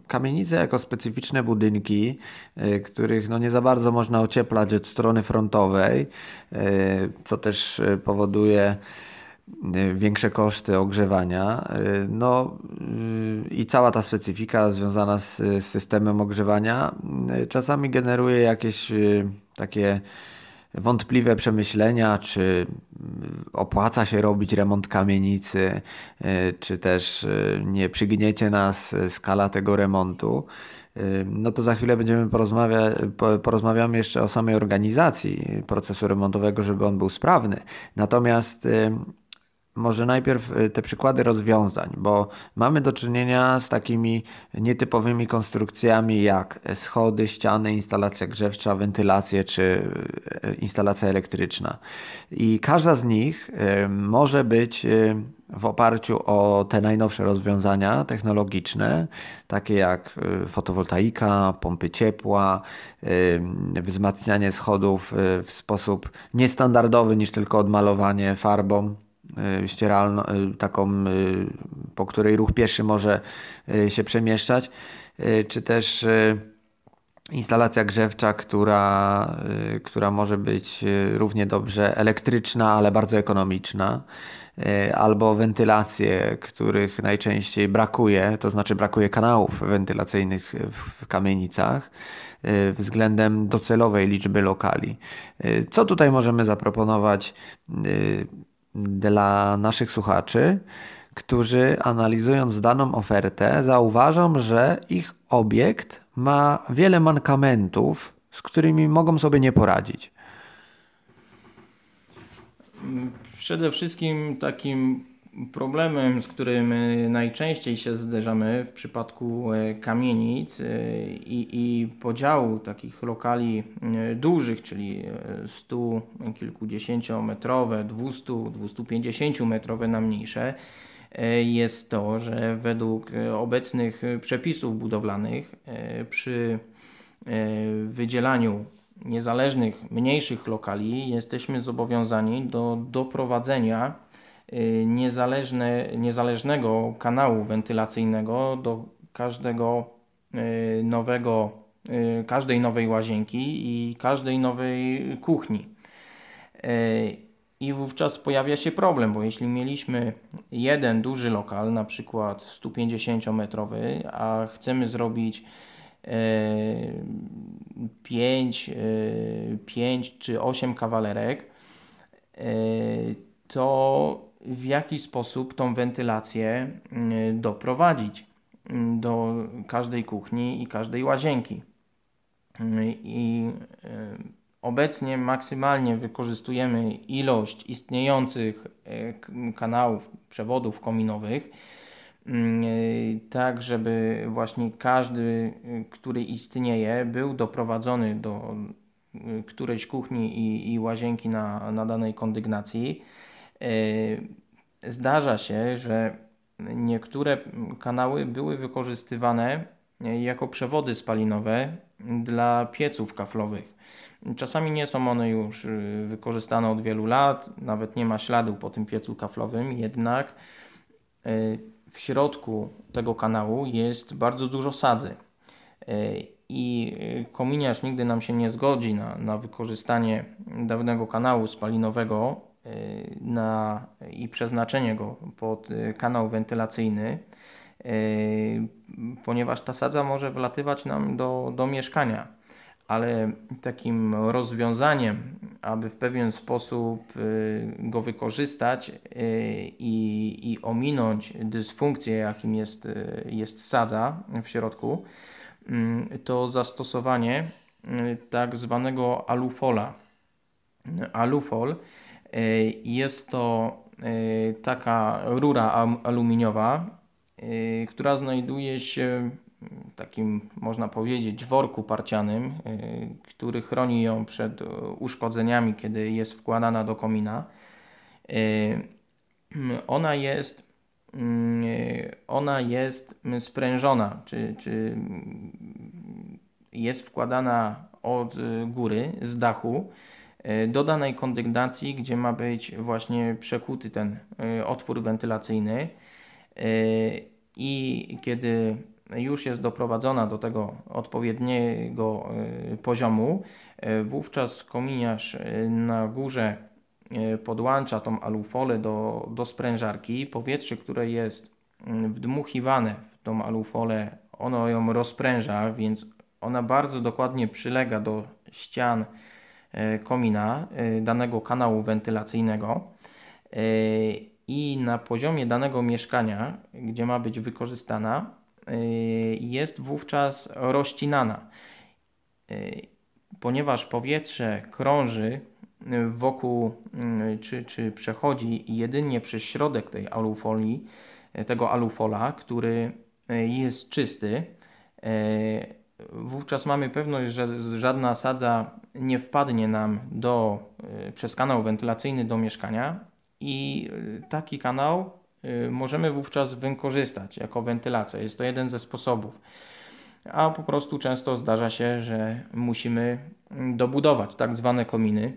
kamienice jako specyficzne budynki, których no nie za bardzo można ocieplać od strony frontowej, co też powoduje większe koszty ogrzewania, no i cała ta specyfika związana z, systemem ogrzewania y, czasami generuje jakieś y, takie wątpliwe przemyślenia, czy opłaca się robić remont kamienicy, czy też nie przygniecie nas skala tego remontu. No to za chwilę będziemy porozmawiać, porozmawiamy jeszcze o samej organizacji procesu remontowego, żeby on był sprawny. Natomiast może najpierw y, te przykłady rozwiązań, bo mamy do czynienia z takimi nietypowymi konstrukcjami jak schody, ściany, instalacja grzewcza, wentylacje czy y, instalacja elektryczna. I każda z nich y, może być w oparciu o te najnowsze rozwiązania technologiczne, takie jak fotowoltaika, pompy ciepła, wzmacnianie schodów w sposób niestandardowy niż tylko odmalowanie farbą Y, ścieralną, y, taką, y, po której ruch pieszy może się przemieszczać, czy też instalacja grzewcza, która, która może być równie dobrze elektryczna, ale bardzo ekonomiczna, albo wentylacje, których najczęściej brakuje, to znaczy brakuje kanałów wentylacyjnych w kamienicach względem docelowej liczby lokali. Co tutaj możemy zaproponować dla naszych słuchaczy, którzy analizując daną ofertę zauważą, że ich obiekt ma wiele mankamentów, z którymi mogą sobie nie poradzić. Przede wszystkim takim Problemem, z którym e, najczęściej się zderzamy w przypadku e, kamienic e, i, i podziału takich lokali dużych, czyli 100 kilkudziesięciometrowe, 200, 250 metrowe na mniejsze, jest to, że według obecnych przepisów budowlanych przy wydzielaniu niezależnych, mniejszych lokali jesteśmy zobowiązani do doprowadzenia niezależne, niezależnego kanału wentylacyjnego do każdego y, nowego, y, każdej nowej łazienki i każdej nowej kuchni. I wówczas pojawia się problem, bo jeśli mieliśmy jeden duży lokal, na przykład 150-metrowy, a chcemy zrobić 5, 5 czy 8 kawalerek, to w jaki sposób tą wentylację mm, doprowadzić mm, do każdej kuchni i każdej łazienki. Mm, I y, obecnie maksymalnie wykorzystujemy ilość istniejących y, kanałów, przewodów kominowych, y, tak żeby właśnie każdy, który istnieje, był doprowadzony do którejś kuchni i, i łazienki na, na danej kondygnacji E, zdarza się, że niektóre kanały były wykorzystywane jako przewody spalinowe dla pieców kaflowych. Czasami nie są one już y, wykorzystane od wielu lat, nawet nie ma śladu po tym piecu kaflowym, jednak y, w środku tego kanału jest bardzo dużo sadzy. I kominiarz nigdy nam się nie zgodzi na, na wykorzystanie dawnego kanału spalinowego na, i przeznaczenie go pod y, kanał wentylacyjny, y, ponieważ ta sadza może wlatywać nam do, do mieszkania. Ale takim rozwiązaniem, aby w pewien sposób go wykorzystać i, i ominąć dysfunkcję, jakim jest, jest sadza w środku, to zastosowanie tak zwanego alufola. Alufol jest to e, taka rura aluminiowa, e, która znajduje się w takim, można powiedzieć, worku parcianym, który chroni ją przed uszkodzeniami, kiedy jest wkładana do komina. Ona jest, mm, ona jest sprężona, czy, czy jest wkładana od góry, z dachu E, do danej kondygnacji, gdzie ma być właśnie przekuty ten e, otwór wentylacyjny e, i kiedy już jest doprowadzona do tego odpowiedniego poziomu, wówczas kominiarz na górze podłącza tą alufolę do, do sprężarki. Powietrze, które jest mm, wdmuchiwane w tą alufolę, ono ją rozpręża, więc ona bardzo dokładnie przylega do ścian e, komina e, danego kanału wentylacyjnego e, i na poziomie danego mieszkania, gdzie ma być wykorzystana, jest wówczas rozcinana. Ponieważ powietrze krąży wokół, mm, czy, czy przechodzi jedynie przez środek tej alufolii, tego alufola, który jest czysty, wówczas mamy pewność, że żadna sadza nie wpadnie nam do, e, przez kanał wentylacyjny do mieszkania i e, taki kanał e, możemy wówczas wykorzystać jako wentylacja. Jest to jeden ze sposobów. A po prostu często zdarza się, że musimy mm, dobudować tak zwane kominy.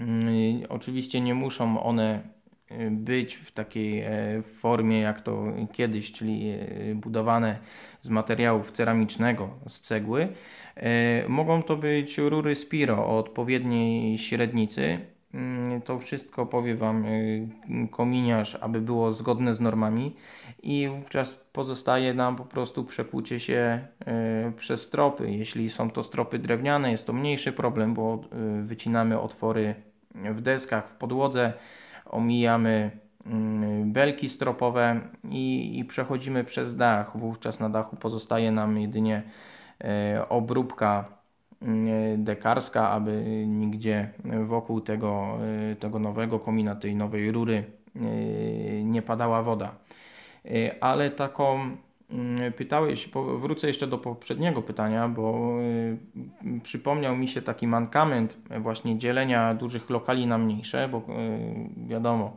Mm, oczywiście nie muszą one być w takiej e, formie jak to kiedyś, czyli e, budowane z materiałów ceramicznego, z cegły. E, mogą to być rury Spiro o odpowiedniej średnicy. Mm, to wszystko powie Wam kominiarz, aby było zgodne z normami i wówczas pozostaje nam po prostu przekłucie się przez stropy. Jeśli są to stropy drewniane, jest to mniejszy problem, bo wycinamy otwory w deskach, w podłodze, omijamy mm, belki stropowe i, i przechodzimy przez dach. Wówczas na dachu pozostaje nam jedynie e, obróbka mm, dekarska, aby nigdzie wokół tego, e, tego nowego komina, tej nowej rury e, nie padała woda. Ale taką mm, pytałeś, wrócę jeszcze do poprzedniego pytania, bo przypomniał mi się taki mankament właśnie dzielenia dużych lokali na mniejsze, bo wiadomo,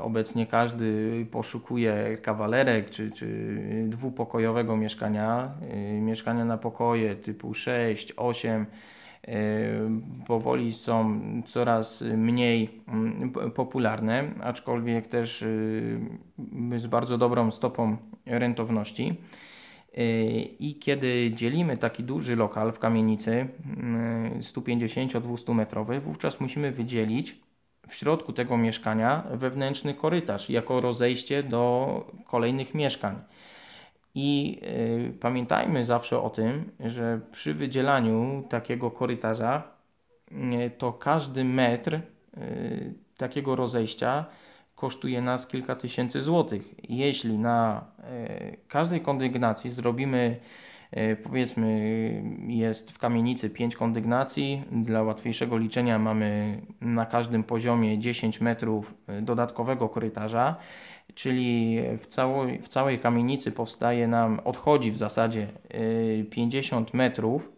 obecnie każdy poszukuje kawalerek czy, czy dwupokojowego mieszkania, mieszkania na pokoje typu 6, 8 powoli są coraz mniej popularne, aczkolwiek też z bardzo dobrą stopą rentowności. I kiedy dzielimy taki duży lokal w kamienicy 150-200 metrowy, wówczas musimy wydzielić w środku tego mieszkania wewnętrzny korytarz jako rozejście do kolejnych mieszkań. I y, pamiętajmy zawsze o tym, że przy wydzielaniu takiego korytarza y, to każdy metr y, takiego rozejścia kosztuje nas kilka tysięcy złotych. Jeśli na każdej kondygnacji zrobimy powiedzmy jest w kamienicy 5 kondygnacji, dla łatwiejszego liczenia mamy na każdym poziomie 10 metrów dodatkowego korytarza czyli w, całej, w całej kamienicy powstaje nam, odchodzi w zasadzie 50 y, metrów,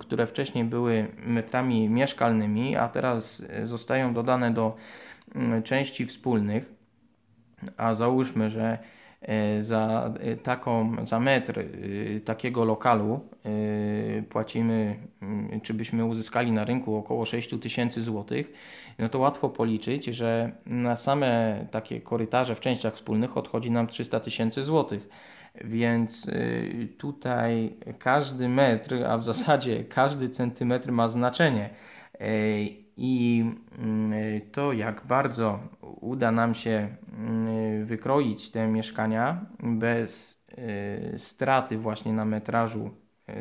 które wcześniej były metrami mieszkalnymi, a teraz zostają dodane do części wspólnych. A załóżmy, że za taką, za metr takiego lokalu płacimy, mm, czy byśmy uzyskali na rynku około 6 tysięcy złotych, no to łatwo policzyć, że na same takie korytarze w częściach wspólnych odchodzi nam 300 tysięcy złotych. Więc tutaj każdy metr, a w zasadzie każdy centymetr ma znaczenie. Y, I y, to, jak bardzo uda nam się wykroić te mieszkania bez straty właśnie na metrażu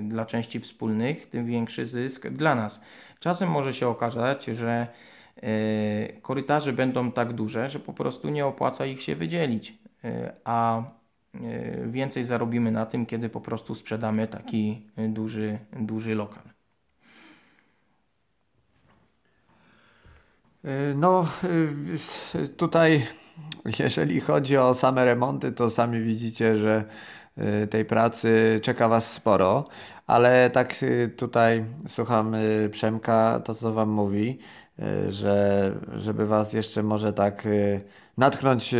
dla części wspólnych, tym większy zysk dla nas. Czasem może się okazać, że E, korytarze będą tak duże, że po prostu nie opłaca ich się wydzielić, a więcej zarobimy na tym, kiedy po prostu sprzedamy taki duży, duży lokal. No, tutaj, jeżeli chodzi o same remonty, to sami widzicie, że tej pracy czeka Was sporo, ale tak tutaj słucham Przemka, to co Wam mówi. Że, żeby Was jeszcze może tak natknąć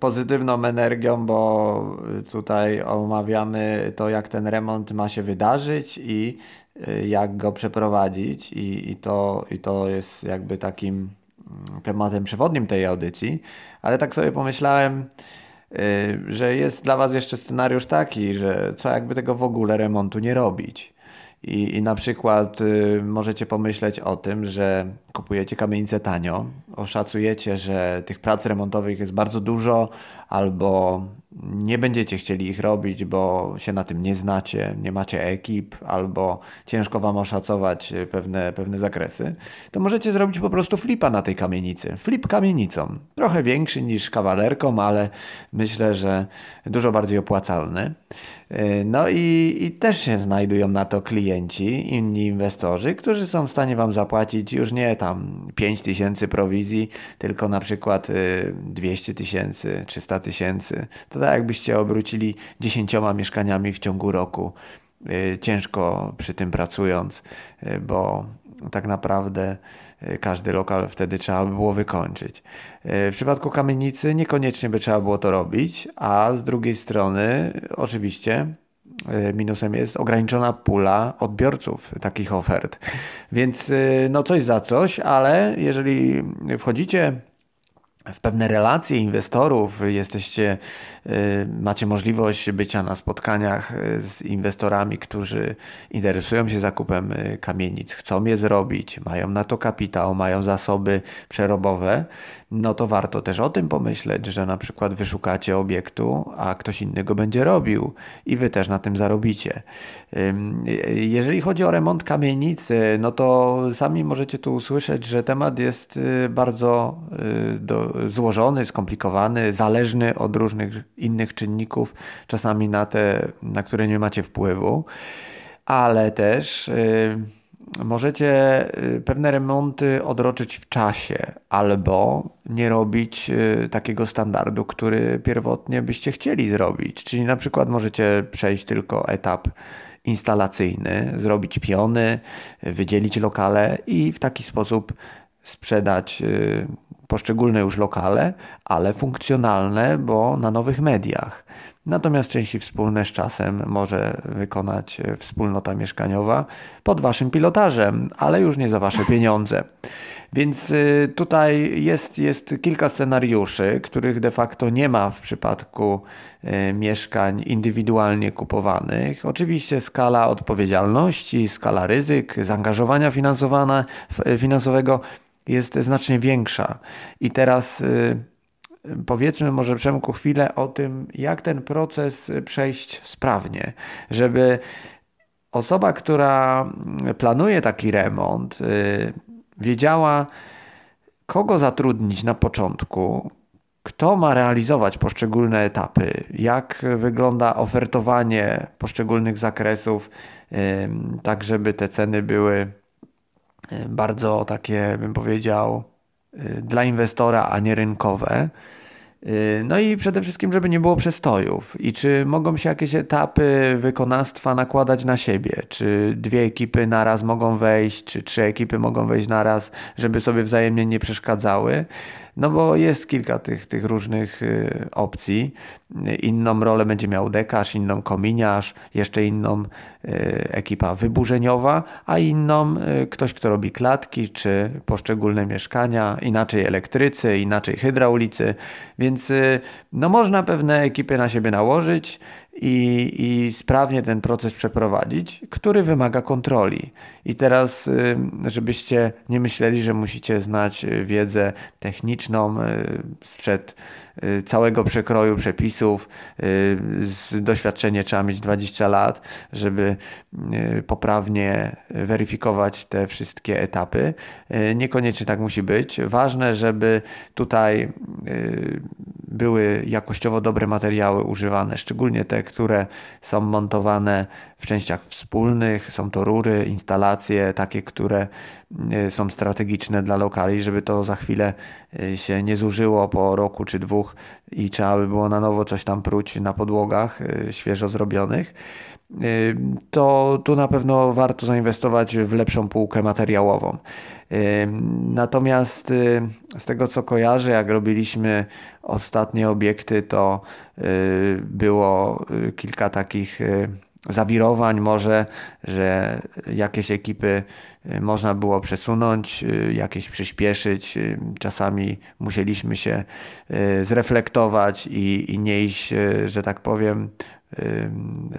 pozytywną energią, bo tutaj omawiamy to, jak ten remont ma się wydarzyć i jak go przeprowadzić, i, i, to, i to jest jakby takim mm, tematem przewodnim tej audycji. Ale tak sobie pomyślałem, że jest dla Was jeszcze scenariusz taki, że co jakby tego w ogóle remontu nie robić. I, i na przykład y, możecie pomyśleć o tym, że kupujecie kamienicę tanio, oszacujecie, że tych prac remontowych jest bardzo dużo, albo nie będziecie chcieli ich robić, bo się na tym nie znacie, nie macie ekip, albo ciężko Wam oszacować pewne, pewne zakresy, to możecie zrobić po prostu flipa na tej kamienicy. Flip kamienicą. Trochę większy niż kawalerką, ale myślę, że dużo bardziej opłacalny. No i, i, też się znajdują na to klienci, inni inwestorzy, którzy są w stanie Wam zapłacić już nie tam 5 tysięcy prowizji, tylko na przykład 200 tysięcy, 300 tysięcy. To tak jakbyście obrócili dziesięcioma mieszkaniami w ciągu roku, y, ciężko przy tym pracując, y, bo tak naprawdę y, każdy lokal wtedy trzeba by było wykończyć. W przypadku kamienicy niekoniecznie by trzeba było to robić, a z drugiej strony oczywiście minusem jest ograniczona pula odbiorców takich ofert. Więc no coś za coś, ale jeżeli wchodzicie w pewne relacje inwestorów, jesteście, y, macie możliwość bycia na spotkaniach z inwestorami, którzy interesują się zakupem kamienic, chcą je zrobić, mają na to kapitał, mają zasoby przerobowe, no to warto też o tym pomyśleć, że na przykład wyszukacie obiektu, a ktoś inny go będzie robił i wy też na tym zarobicie. Jeżeli chodzi o remont kamienicy, no to sami możecie tu usłyszeć, że temat jest y, bardzo y, złożony, skomplikowany, zależny od różnych innych czynników, czasami na te, na które nie macie wpływu, ale też y, możecie y, pewne remonty odroczyć w czasie albo nie robić y, takiego standardu, który pierwotnie byście chcieli zrobić. Czyli na przykład możecie przejść tylko etap instalacyjny, zrobić piony, wydzielić lokale i w taki sposób sprzedać y, poszczególne już lokale, ale funkcjonalne, bo na nowych mediach. Natomiast części wspólne z czasem może wykonać e, wspólnota mieszkaniowa pod waszym pilotażem, ale już nie za wasze pieniądze. Więc e, tutaj jest, jest kilka scenariuszy, których de facto nie ma w przypadku e, mieszkań indywidualnie kupowanych. Oczywiście skala odpowiedzialności, skala ryzyk, zaangażowania finansowego jest znacznie większa. I teraz powiedzmy może Przemku chwilę o tym, jak ten proces przejść sprawnie, żeby osoba, która planuje taki remont, y, wiedziała, kogo zatrudnić na początku, kto ma realizować poszczególne etapy, jak wygląda ofertowanie poszczególnych zakresów, tak żeby te ceny były y, bardzo takie, bym powiedział, dla inwestora, a nie rynkowe. Y, no i przede wszystkim, żeby nie było przestojów. I czy mogą się jakieś etapy wykonawstwa nakładać na siebie? Czy dwie ekipy naraz mogą wejść, czy trzy ekipy mogą wejść naraz, żeby sobie wzajemnie nie przeszkadzały? No bo jest kilka tych, tych różnych y, opcji. Inną rolę będzie miał dekarz, inną kominiarz, jeszcze inną y, ekipa wyburzeniowa, a inną y, ktoś, kto robi klatki czy poszczególne mieszkania, inaczej elektrycy, inaczej hydraulicy, więc no można pewne ekipy na siebie nałożyć i, i sprawnie ten proces przeprowadzić, który wymaga kontroli. I teraz, żebyście nie myśleli, że musicie znać y, wiedzę techniczną y, sprzed całego przekroju przepisów. Y, doświadczenie trzeba mieć 20 lat, żeby y, poprawnie weryfikować te wszystkie etapy. Niekoniecznie tak musi być. Ważne, żeby tutaj były jakościowo dobre materiały używane, szczególnie te, które są montowane w częściach wspólnych. Są to rury, instalacje, takie, które Y, są strategiczne dla lokali, żeby to za chwilę y, się nie zużyło po roku czy dwóch i trzeba by było na nowo coś tam pruć na podłogach y, świeżo zrobionych to tu na pewno warto zainwestować w lepszą półkę materiałową. Natomiast z tego co kojarzę, jak robiliśmy ostatnie obiekty, to było kilka takich zawirowań może, że jakieś ekipy można było przesunąć, jakieś przyspieszyć. Czasami musieliśmy się zreflektować i, i nie iść, że tak powiem,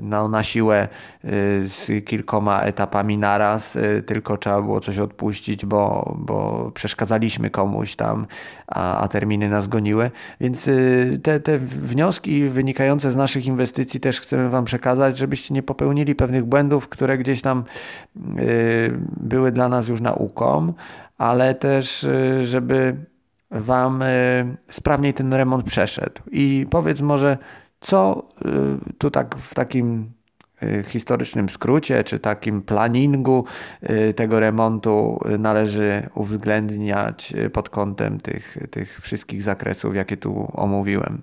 no, na siłę y, z kilkoma etapami naraz, y, tylko trzeba było coś odpuścić, bo, bo przeszkadzaliśmy komuś tam, a, a terminy nas goniły. Więc y, te, te wnioski wynikające z naszych inwestycji też chcemy Wam przekazać, żebyście nie popełnili pewnych błędów, które gdzieś tam były dla nas już nauką, ale też, żeby Wam sprawniej ten remont przeszedł. I powiedz może, co y, tu tak w takim y, historycznym skrócie, czy takim planingu y, tego remontu należy uwzględniać pod kątem tych, tych wszystkich zakresów, jakie tu omówiłem?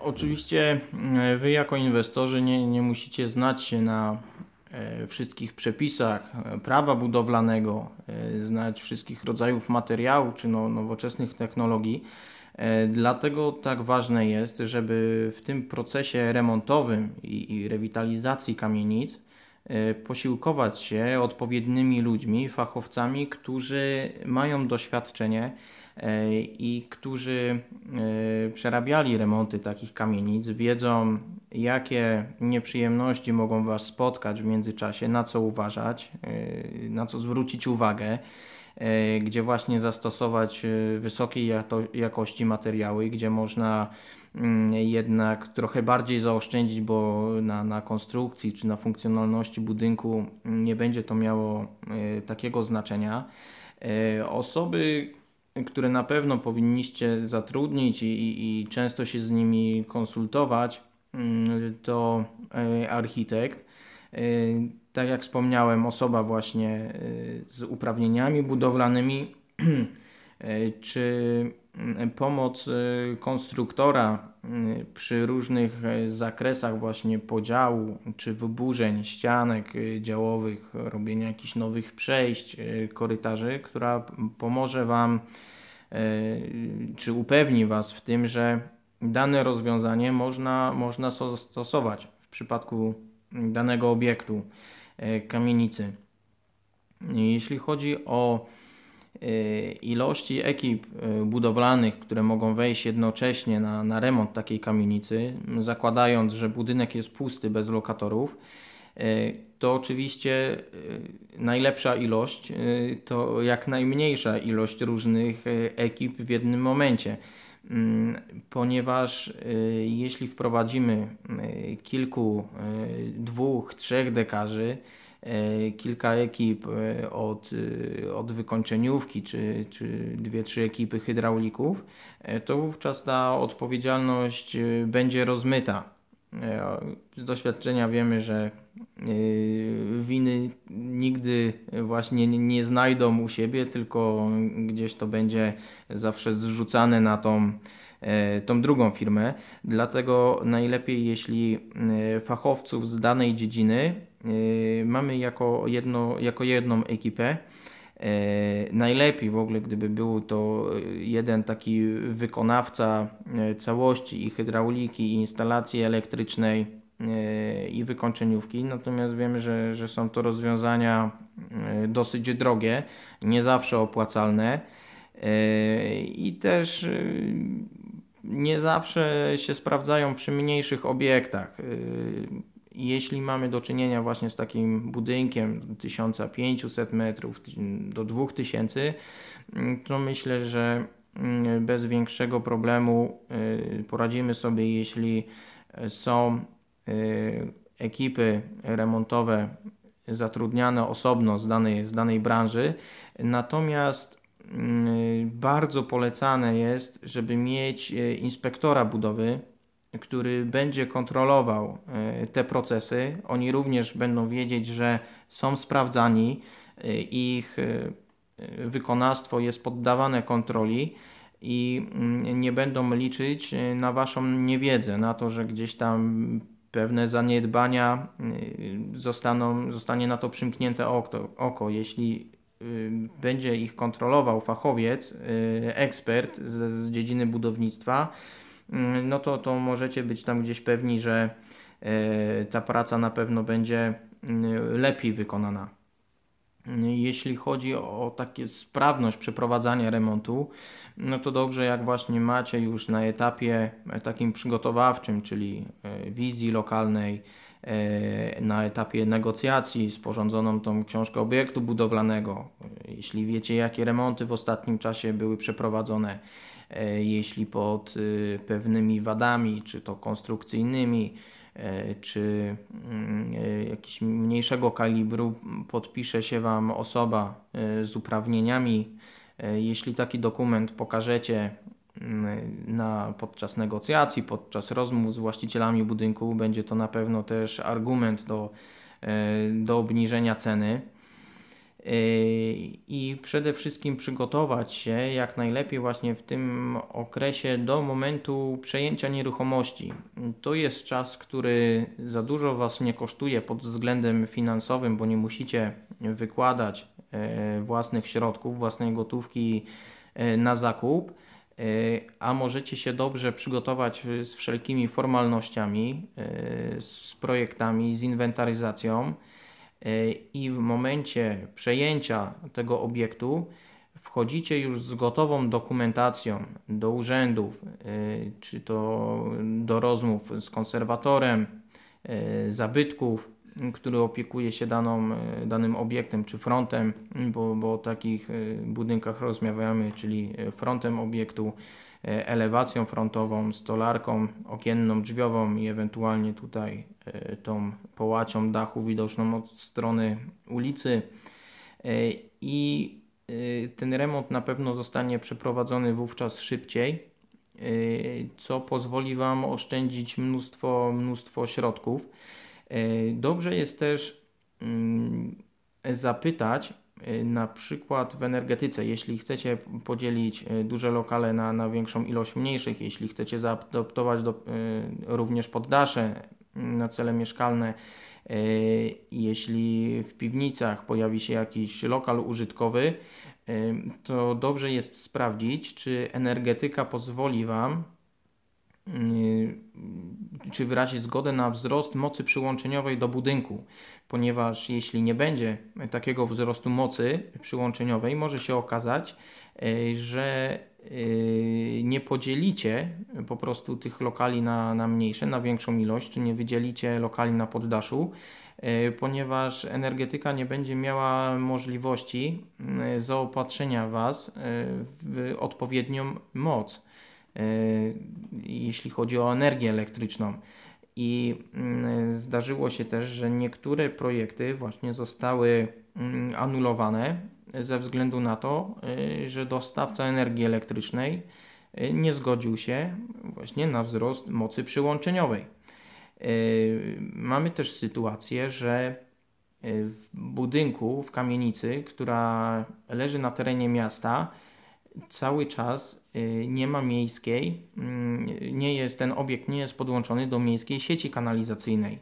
Oczywiście Wy jako inwestorzy nie, nie musicie znać się na wszystkich przepisach prawa budowlanego, znać wszystkich rodzajów materiałów czy no, nowoczesnych technologii. E, dlatego tak ważne jest, żeby w tym procesie remontowym i, i rewitalizacji kamienic e, posiłkować się odpowiednimi ludźmi, fachowcami, którzy mają doświadczenie e, i którzy przerabiali remonty takich kamienic, wiedzą jakie nieprzyjemności mogą Was spotkać w międzyczasie, na co uważać, na co zwrócić uwagę. E, gdzie właśnie zastosować e, wysokiej jakości materiały, gdzie można mm, jednak trochę bardziej zaoszczędzić, bo na, na konstrukcji czy na funkcjonalności budynku nie będzie to miało e, takiego znaczenia. Osoby, które na pewno powinniście zatrudnić i, i, i często się z nimi konsultować, mm, to architekt tak jak wspomniałem, osoba właśnie y, z uprawnieniami budowlanymi, y, czy y, pomoc konstruktora przy różnych zakresach właśnie podziału czy wyburzeń ścianek działowych, robienia jakichś nowych przejść, korytarzy, która pomoże Wam czy upewni Was w tym, że dane rozwiązanie można, można stosować. W przypadku danego obiektu. E, kamienicy. Jeśli chodzi o e, ilości ekip e, budowlanych, które mogą wejść jednocześnie na, na remont takiej kamienicy, zakładając, że budynek jest pusty bez lokatorów, to oczywiście najlepsza ilość to jak najmniejsza ilość różnych ekip w jednym momencie. Mm, ponieważ y, jeśli wprowadzimy y, kilku, y, dwóch, trzech dekarzy, kilka ekip od, od wykończeniówki, czy, czy dwie, trzy ekipy hydraulików, to wówczas ta odpowiedzialność będzie rozmyta. Z doświadczenia wiemy, że winy nigdy właśnie nie znajdą u siebie, tylko gdzieś to będzie zawsze zrzucane na tą, e, tą drugą firmę. Dlatego najlepiej, jeśli e, fachowców z danej dziedziny e, mamy jako, jedno, jako jedną ekipę. Najlepiej w ogóle, gdyby był to jeden taki wykonawca całości i hydrauliki, i instalacji elektrycznej, i wykończeniówki, natomiast wiemy, że, że są to rozwiązania e, dosyć drogie, nie zawsze opłacalne e, i też e, nie zawsze się sprawdzają przy mniejszych obiektach. Jeśli mamy do czynienia właśnie z takim budynkiem 1500 metrów do 2000, to myślę, że mm, bez większego problemu poradzimy sobie, jeśli są Y, ekipy remontowe zatrudniane osobno z danej, z danej branży. Natomiast y, bardzo polecane jest, żeby mieć y, inspektora budowy, który będzie kontrolował te procesy. Oni również będą wiedzieć, że są sprawdzani, ich wykonawstwo jest poddawane kontroli i mm, nie będą liczyć na Waszą niewiedzę, na to, że gdzieś tam pewne zaniedbania zostaną, zostanie na to przymknięte oko. oko. Jeśli będzie ich kontrolował fachowiec, ekspert z, z dziedziny budownictwa, no to, to możecie być tam gdzieś pewni, że ta praca na pewno będzie lepiej wykonana. Jeśli chodzi o takie sprawność przeprowadzania remontu, no to dobrze jak właśnie macie już na etapie takim przygotowawczym, czyli e, wizji lokalnej, e, na etapie negocjacji sporządzoną tą książkę obiektu budowlanego, jeśli wiecie jakie remonty w ostatnim czasie były przeprowadzone, e, jeśli pod pewnymi wadami, czy to konstrukcyjnymi, E, czy mm, e, jakiś mniejszego kalibru podpisze się Wam osoba e, z uprawnieniami. Jeśli taki dokument pokażecie mm, na, podczas negocjacji, podczas rozmów z właścicielami budynku, będzie to na pewno też argument do, do obniżenia ceny. I przede wszystkim przygotować się jak najlepiej właśnie w tym okresie do momentu przejęcia nieruchomości. To jest czas, który za dużo Was nie kosztuje pod względem finansowym, bo nie musicie wykładać e, własnych środków, własnej gotówki e, na zakup, e, a możecie się dobrze przygotować z wszelkimi formalnościami, z projektami, z inwentaryzacją i w momencie przejęcia tego obiektu wchodzicie już z gotową dokumentacją do urzędów, y, czy to do rozmów z konserwatorem y, zabytków, który opiekuje się daną, danym obiektem czy frontem, bo, bo o takich budynkach rozmawiamy, czyli frontem obiektu, E, elewacją frontową, stolarką okienną, drzwiową i ewentualnie tutaj e, tą połacią dachu widoczną od strony ulicy. E, I ten remont na pewno zostanie przeprowadzony wówczas szybciej, co pozwoli Wam oszczędzić mnóstwo, mnóstwo środków. Dobrze jest też mm, zapytać, na przykład w energetyce, jeśli chcecie podzielić y, duże lokale na, na większą ilość mniejszych, jeśli chcecie zaadoptować do, y, również poddasze na cele mieszkalne, jeśli w piwnicach pojawi się jakiś lokal użytkowy, to dobrze jest sprawdzić, czy energetyka pozwoli Wam czy wyrazić zgodę na wzrost mocy przyłączeniowej do budynku, ponieważ jeśli nie będzie takiego wzrostu mocy przyłączeniowej, może się okazać, e, że e, nie podzielicie po prostu tych lokali na, na mniejsze, na większą ilość, czy nie wydzielicie lokali na poddaszu, ponieważ energetyka nie będzie miała możliwości zaopatrzenia Was w odpowiednią moc. E, jeśli chodzi o energię elektryczną. I mm, zdarzyło się też, że niektóre projekty właśnie zostały mm, anulowane ze względu na to, że dostawca energii elektrycznej nie zgodził się właśnie na wzrost mocy przyłączeniowej. Mamy też sytuację, że w budynku, w kamienicy, która leży na terenie miasta, cały czas y, nie ma miejskiej, mm, nie jest, ten obiekt nie jest podłączony do miejskiej sieci kanalizacyjnej.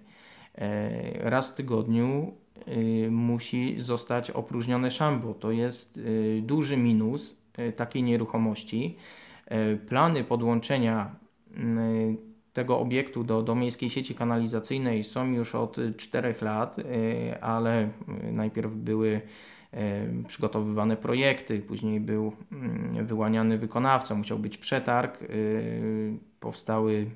E, raz w tygodniu y, musi zostać opróżnione szambo. To jest y, duży minus takiej nieruchomości. E, plany podłączenia mm, tego obiektu do, do miejskiej sieci kanalizacyjnej są już od 4 lat, ale najpierw były przygotowywane projekty, później był mm, wyłaniany wykonawca, musiał być przetarg, y, powstały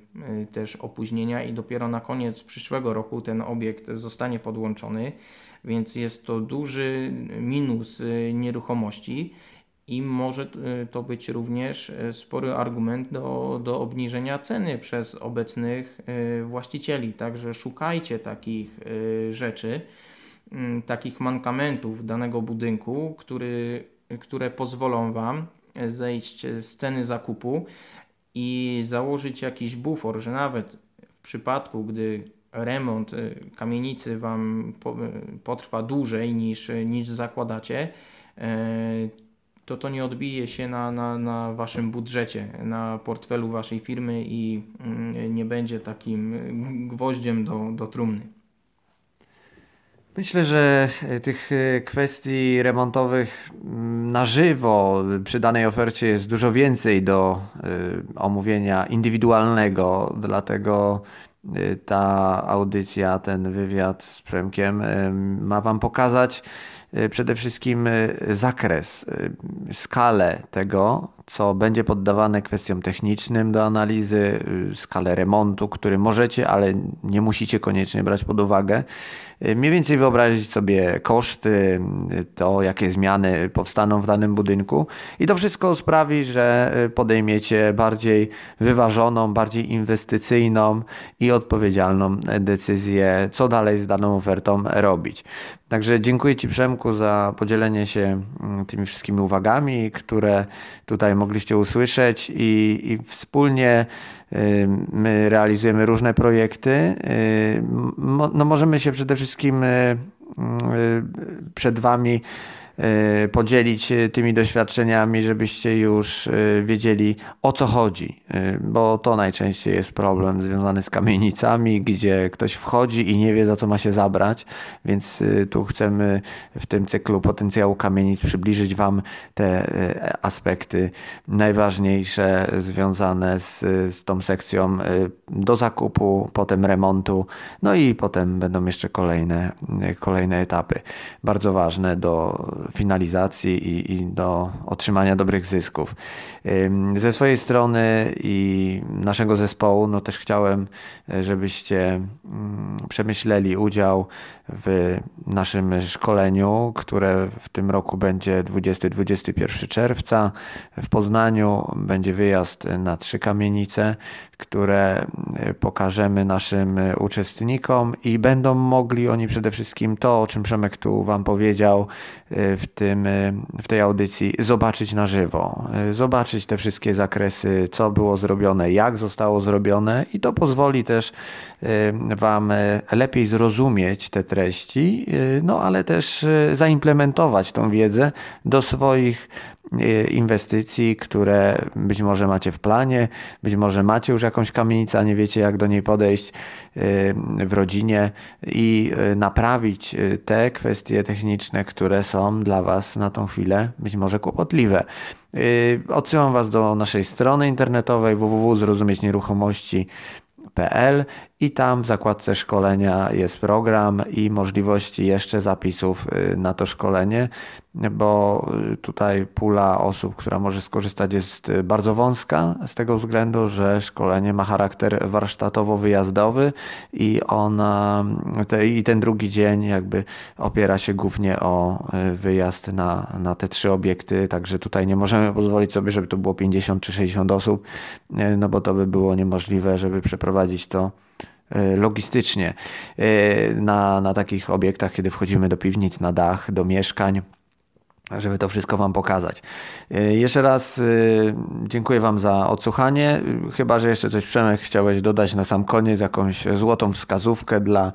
y, też opóźnienia i dopiero na koniec przyszłego roku ten obiekt zostanie podłączony, więc jest to duży minus y, nieruchomości i może to być również spory argument do, do obniżenia ceny przez obecnych właścicieli. Także szukajcie takich rzeczy. Mm, takich mankamentów danego budynku, który, które pozwolą Wam zejść z ceny zakupu i założyć jakiś bufor, że nawet w przypadku, gdy remont y, kamienicy Wam potrwa dłużej niż, niż zakładacie, y, to to nie odbije się na, na, na Waszym budżecie, na portfelu Waszej firmy i mm, nie będzie takim gwoździem do, do trumny. Myślę, że e, tych e, kwestii remontowych mm, na żywo przy danej ofercie jest dużo więcej do e, omówienia indywidualnego, dlatego ta audycja, ten wywiad z Przemkiem ma Wam pokazać przede wszystkim zakres, skalę tego, co będzie poddawane kwestiom technicznym do analizy, skalę remontu, który możecie, ale nie musicie koniecznie brać pod uwagę. Mniej więcej wyobrazić sobie koszty, to jakie zmiany powstaną w danym budynku i to wszystko sprawi, że podejmiecie bardziej wyważoną, bardziej inwestycyjną i odpowiedzialną decyzję, co dalej z daną ofertą robić. Także dziękuję Ci Przemku za podzielenie się mm, tymi wszystkimi uwagami, które tutaj mogliście usłyszeć i, i wspólnie y, my realizujemy różne projekty. Y, no możemy się przede wszystkim y, przed Wami Y, podzielić tymi doświadczeniami, żebyście już y, wiedzieli o co chodzi, bo to najczęściej jest problem związany z kamienicami, gdzie ktoś wchodzi i nie wie za co ma się zabrać, więc tu chcemy w tym cyklu potencjału kamienic przybliżyć Wam te aspekty najważniejsze związane z, z tą sekcją do zakupu, potem remontu, no i potem będą jeszcze kolejne, kolejne etapy. Bardzo ważne do finalizacji i, i do otrzymania dobrych zysków. Ze swojej strony i naszego zespołu, no też chciałem, e, żebyście mm, przemyśleli udział w naszym szkoleniu, które w tym roku będzie 20-21 czerwca. W Poznaniu będzie wyjazd na trzy kamienice, które e, pokażemy naszym uczestnikom i będą mogli oni przede wszystkim to, o czym Przemek tu Wam powiedział w, tym, w tej audycji, zobaczyć na żywo. Zobaczyć te wszystkie zakresy, co było zrobione, jak zostało zrobione i to pozwoli też y, Wam y, lepiej zrozumieć te treści, y, no ale też zaimplementować tą wiedzę do swoich inwestycji, które być może macie w planie, być może macie już jakąś kamienicę, a nie wiecie jak do niej podejść w rodzinie i naprawić te kwestie techniczne, które są dla Was na tą chwilę być może kłopotliwe. Odsyłam Was do naszej strony internetowej www.zrozumieć-nieruchomości.pl i tam w zakładce szkolenia jest program i możliwości jeszcze zapisów y, na to szkolenie, bo y, tutaj pula osób, która może skorzystać jest y, bardzo wąska z tego względu, że szkolenie ma charakter warsztatowo-wyjazdowy i ona te, i ten drugi dzień jakby opiera się głównie o wyjazd na, na te trzy obiekty, także tutaj nie możemy pozwolić sobie, żeby to było 50 czy 60 osób, no bo to by było niemożliwe, żeby przeprowadzić to logistycznie e, na, na takich obiektach, kiedy wchodzimy do piwnic, na dach, do mieszkań żeby to wszystko Wam pokazać. E, jeszcze raz dziękuję Wam za odsłuchanie. Chyba, że jeszcze coś Przemek chciałeś dodać na sam koniec, jakąś złotą wskazówkę dla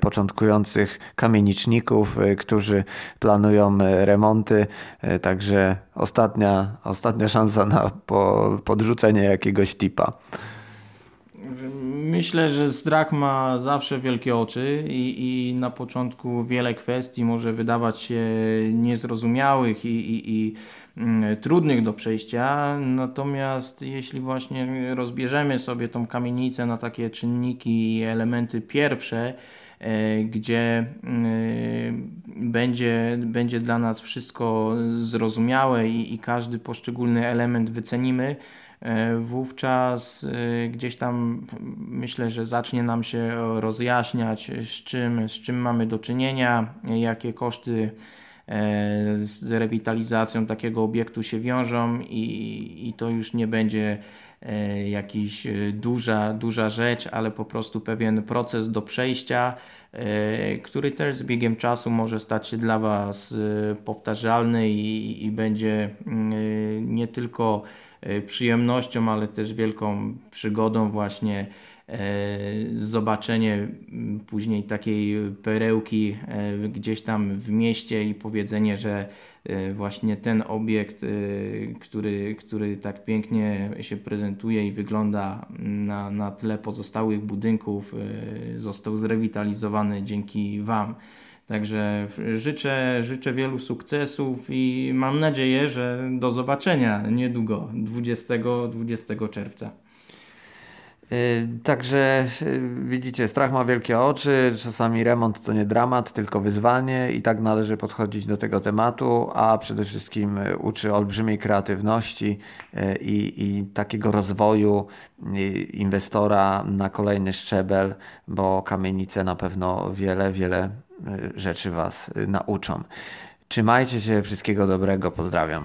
początkujących kamieniczników, którzy planują remonty. Także ostatnia, ostatnia szansa na podrzucenie jakiegoś tipa. Myślę, że strach ma zawsze wielkie oczy i, i na początku wiele kwestii może wydawać się niezrozumiałych i, i, i mm, trudnych do przejścia. Natomiast jeśli właśnie rozbierzemy sobie tą kamienicę na takie czynniki i elementy pierwsze, e, gdzie e, będzie, będzie dla nas wszystko zrozumiałe i, i każdy poszczególny element wycenimy, wówczas e, gdzieś tam myślę, że zacznie nam się rozjaśniać, z czym, z czym mamy do czynienia, jakie koszty e, z rewitalizacją takiego obiektu się wiążą i, i to już nie będzie jakiś duża, duża rzecz, ale po prostu pewien proces do przejścia, który też z biegiem czasu może stać się dla Was powtarzalny i, i będzie mm, nie tylko E, przyjemnością, ale też wielką przygodą właśnie e, zobaczenie później takiej perełki e, gdzieś tam w mieście i powiedzenie, że właśnie ten obiekt, który, który tak pięknie się prezentuje i wygląda na, na tle pozostałych budynków, został zrewitalizowany dzięki Wam. Także życzę, życzę wielu sukcesów i mam nadzieję, że do zobaczenia niedługo, 20-20 czerwca. Y, Także y, widzicie, strach ma wielkie oczy, czasami remont to nie dramat, tylko wyzwanie i tak należy podchodzić do tego tematu, a przede wszystkim y, uczy olbrzymiej kreatywności i, i takiego rozwoju inwestora na kolejny szczebel, bo kamienice na pewno wiele, wiele rzeczy Was nauczą. Trzymajcie się, wszystkiego dobrego, pozdrawiam.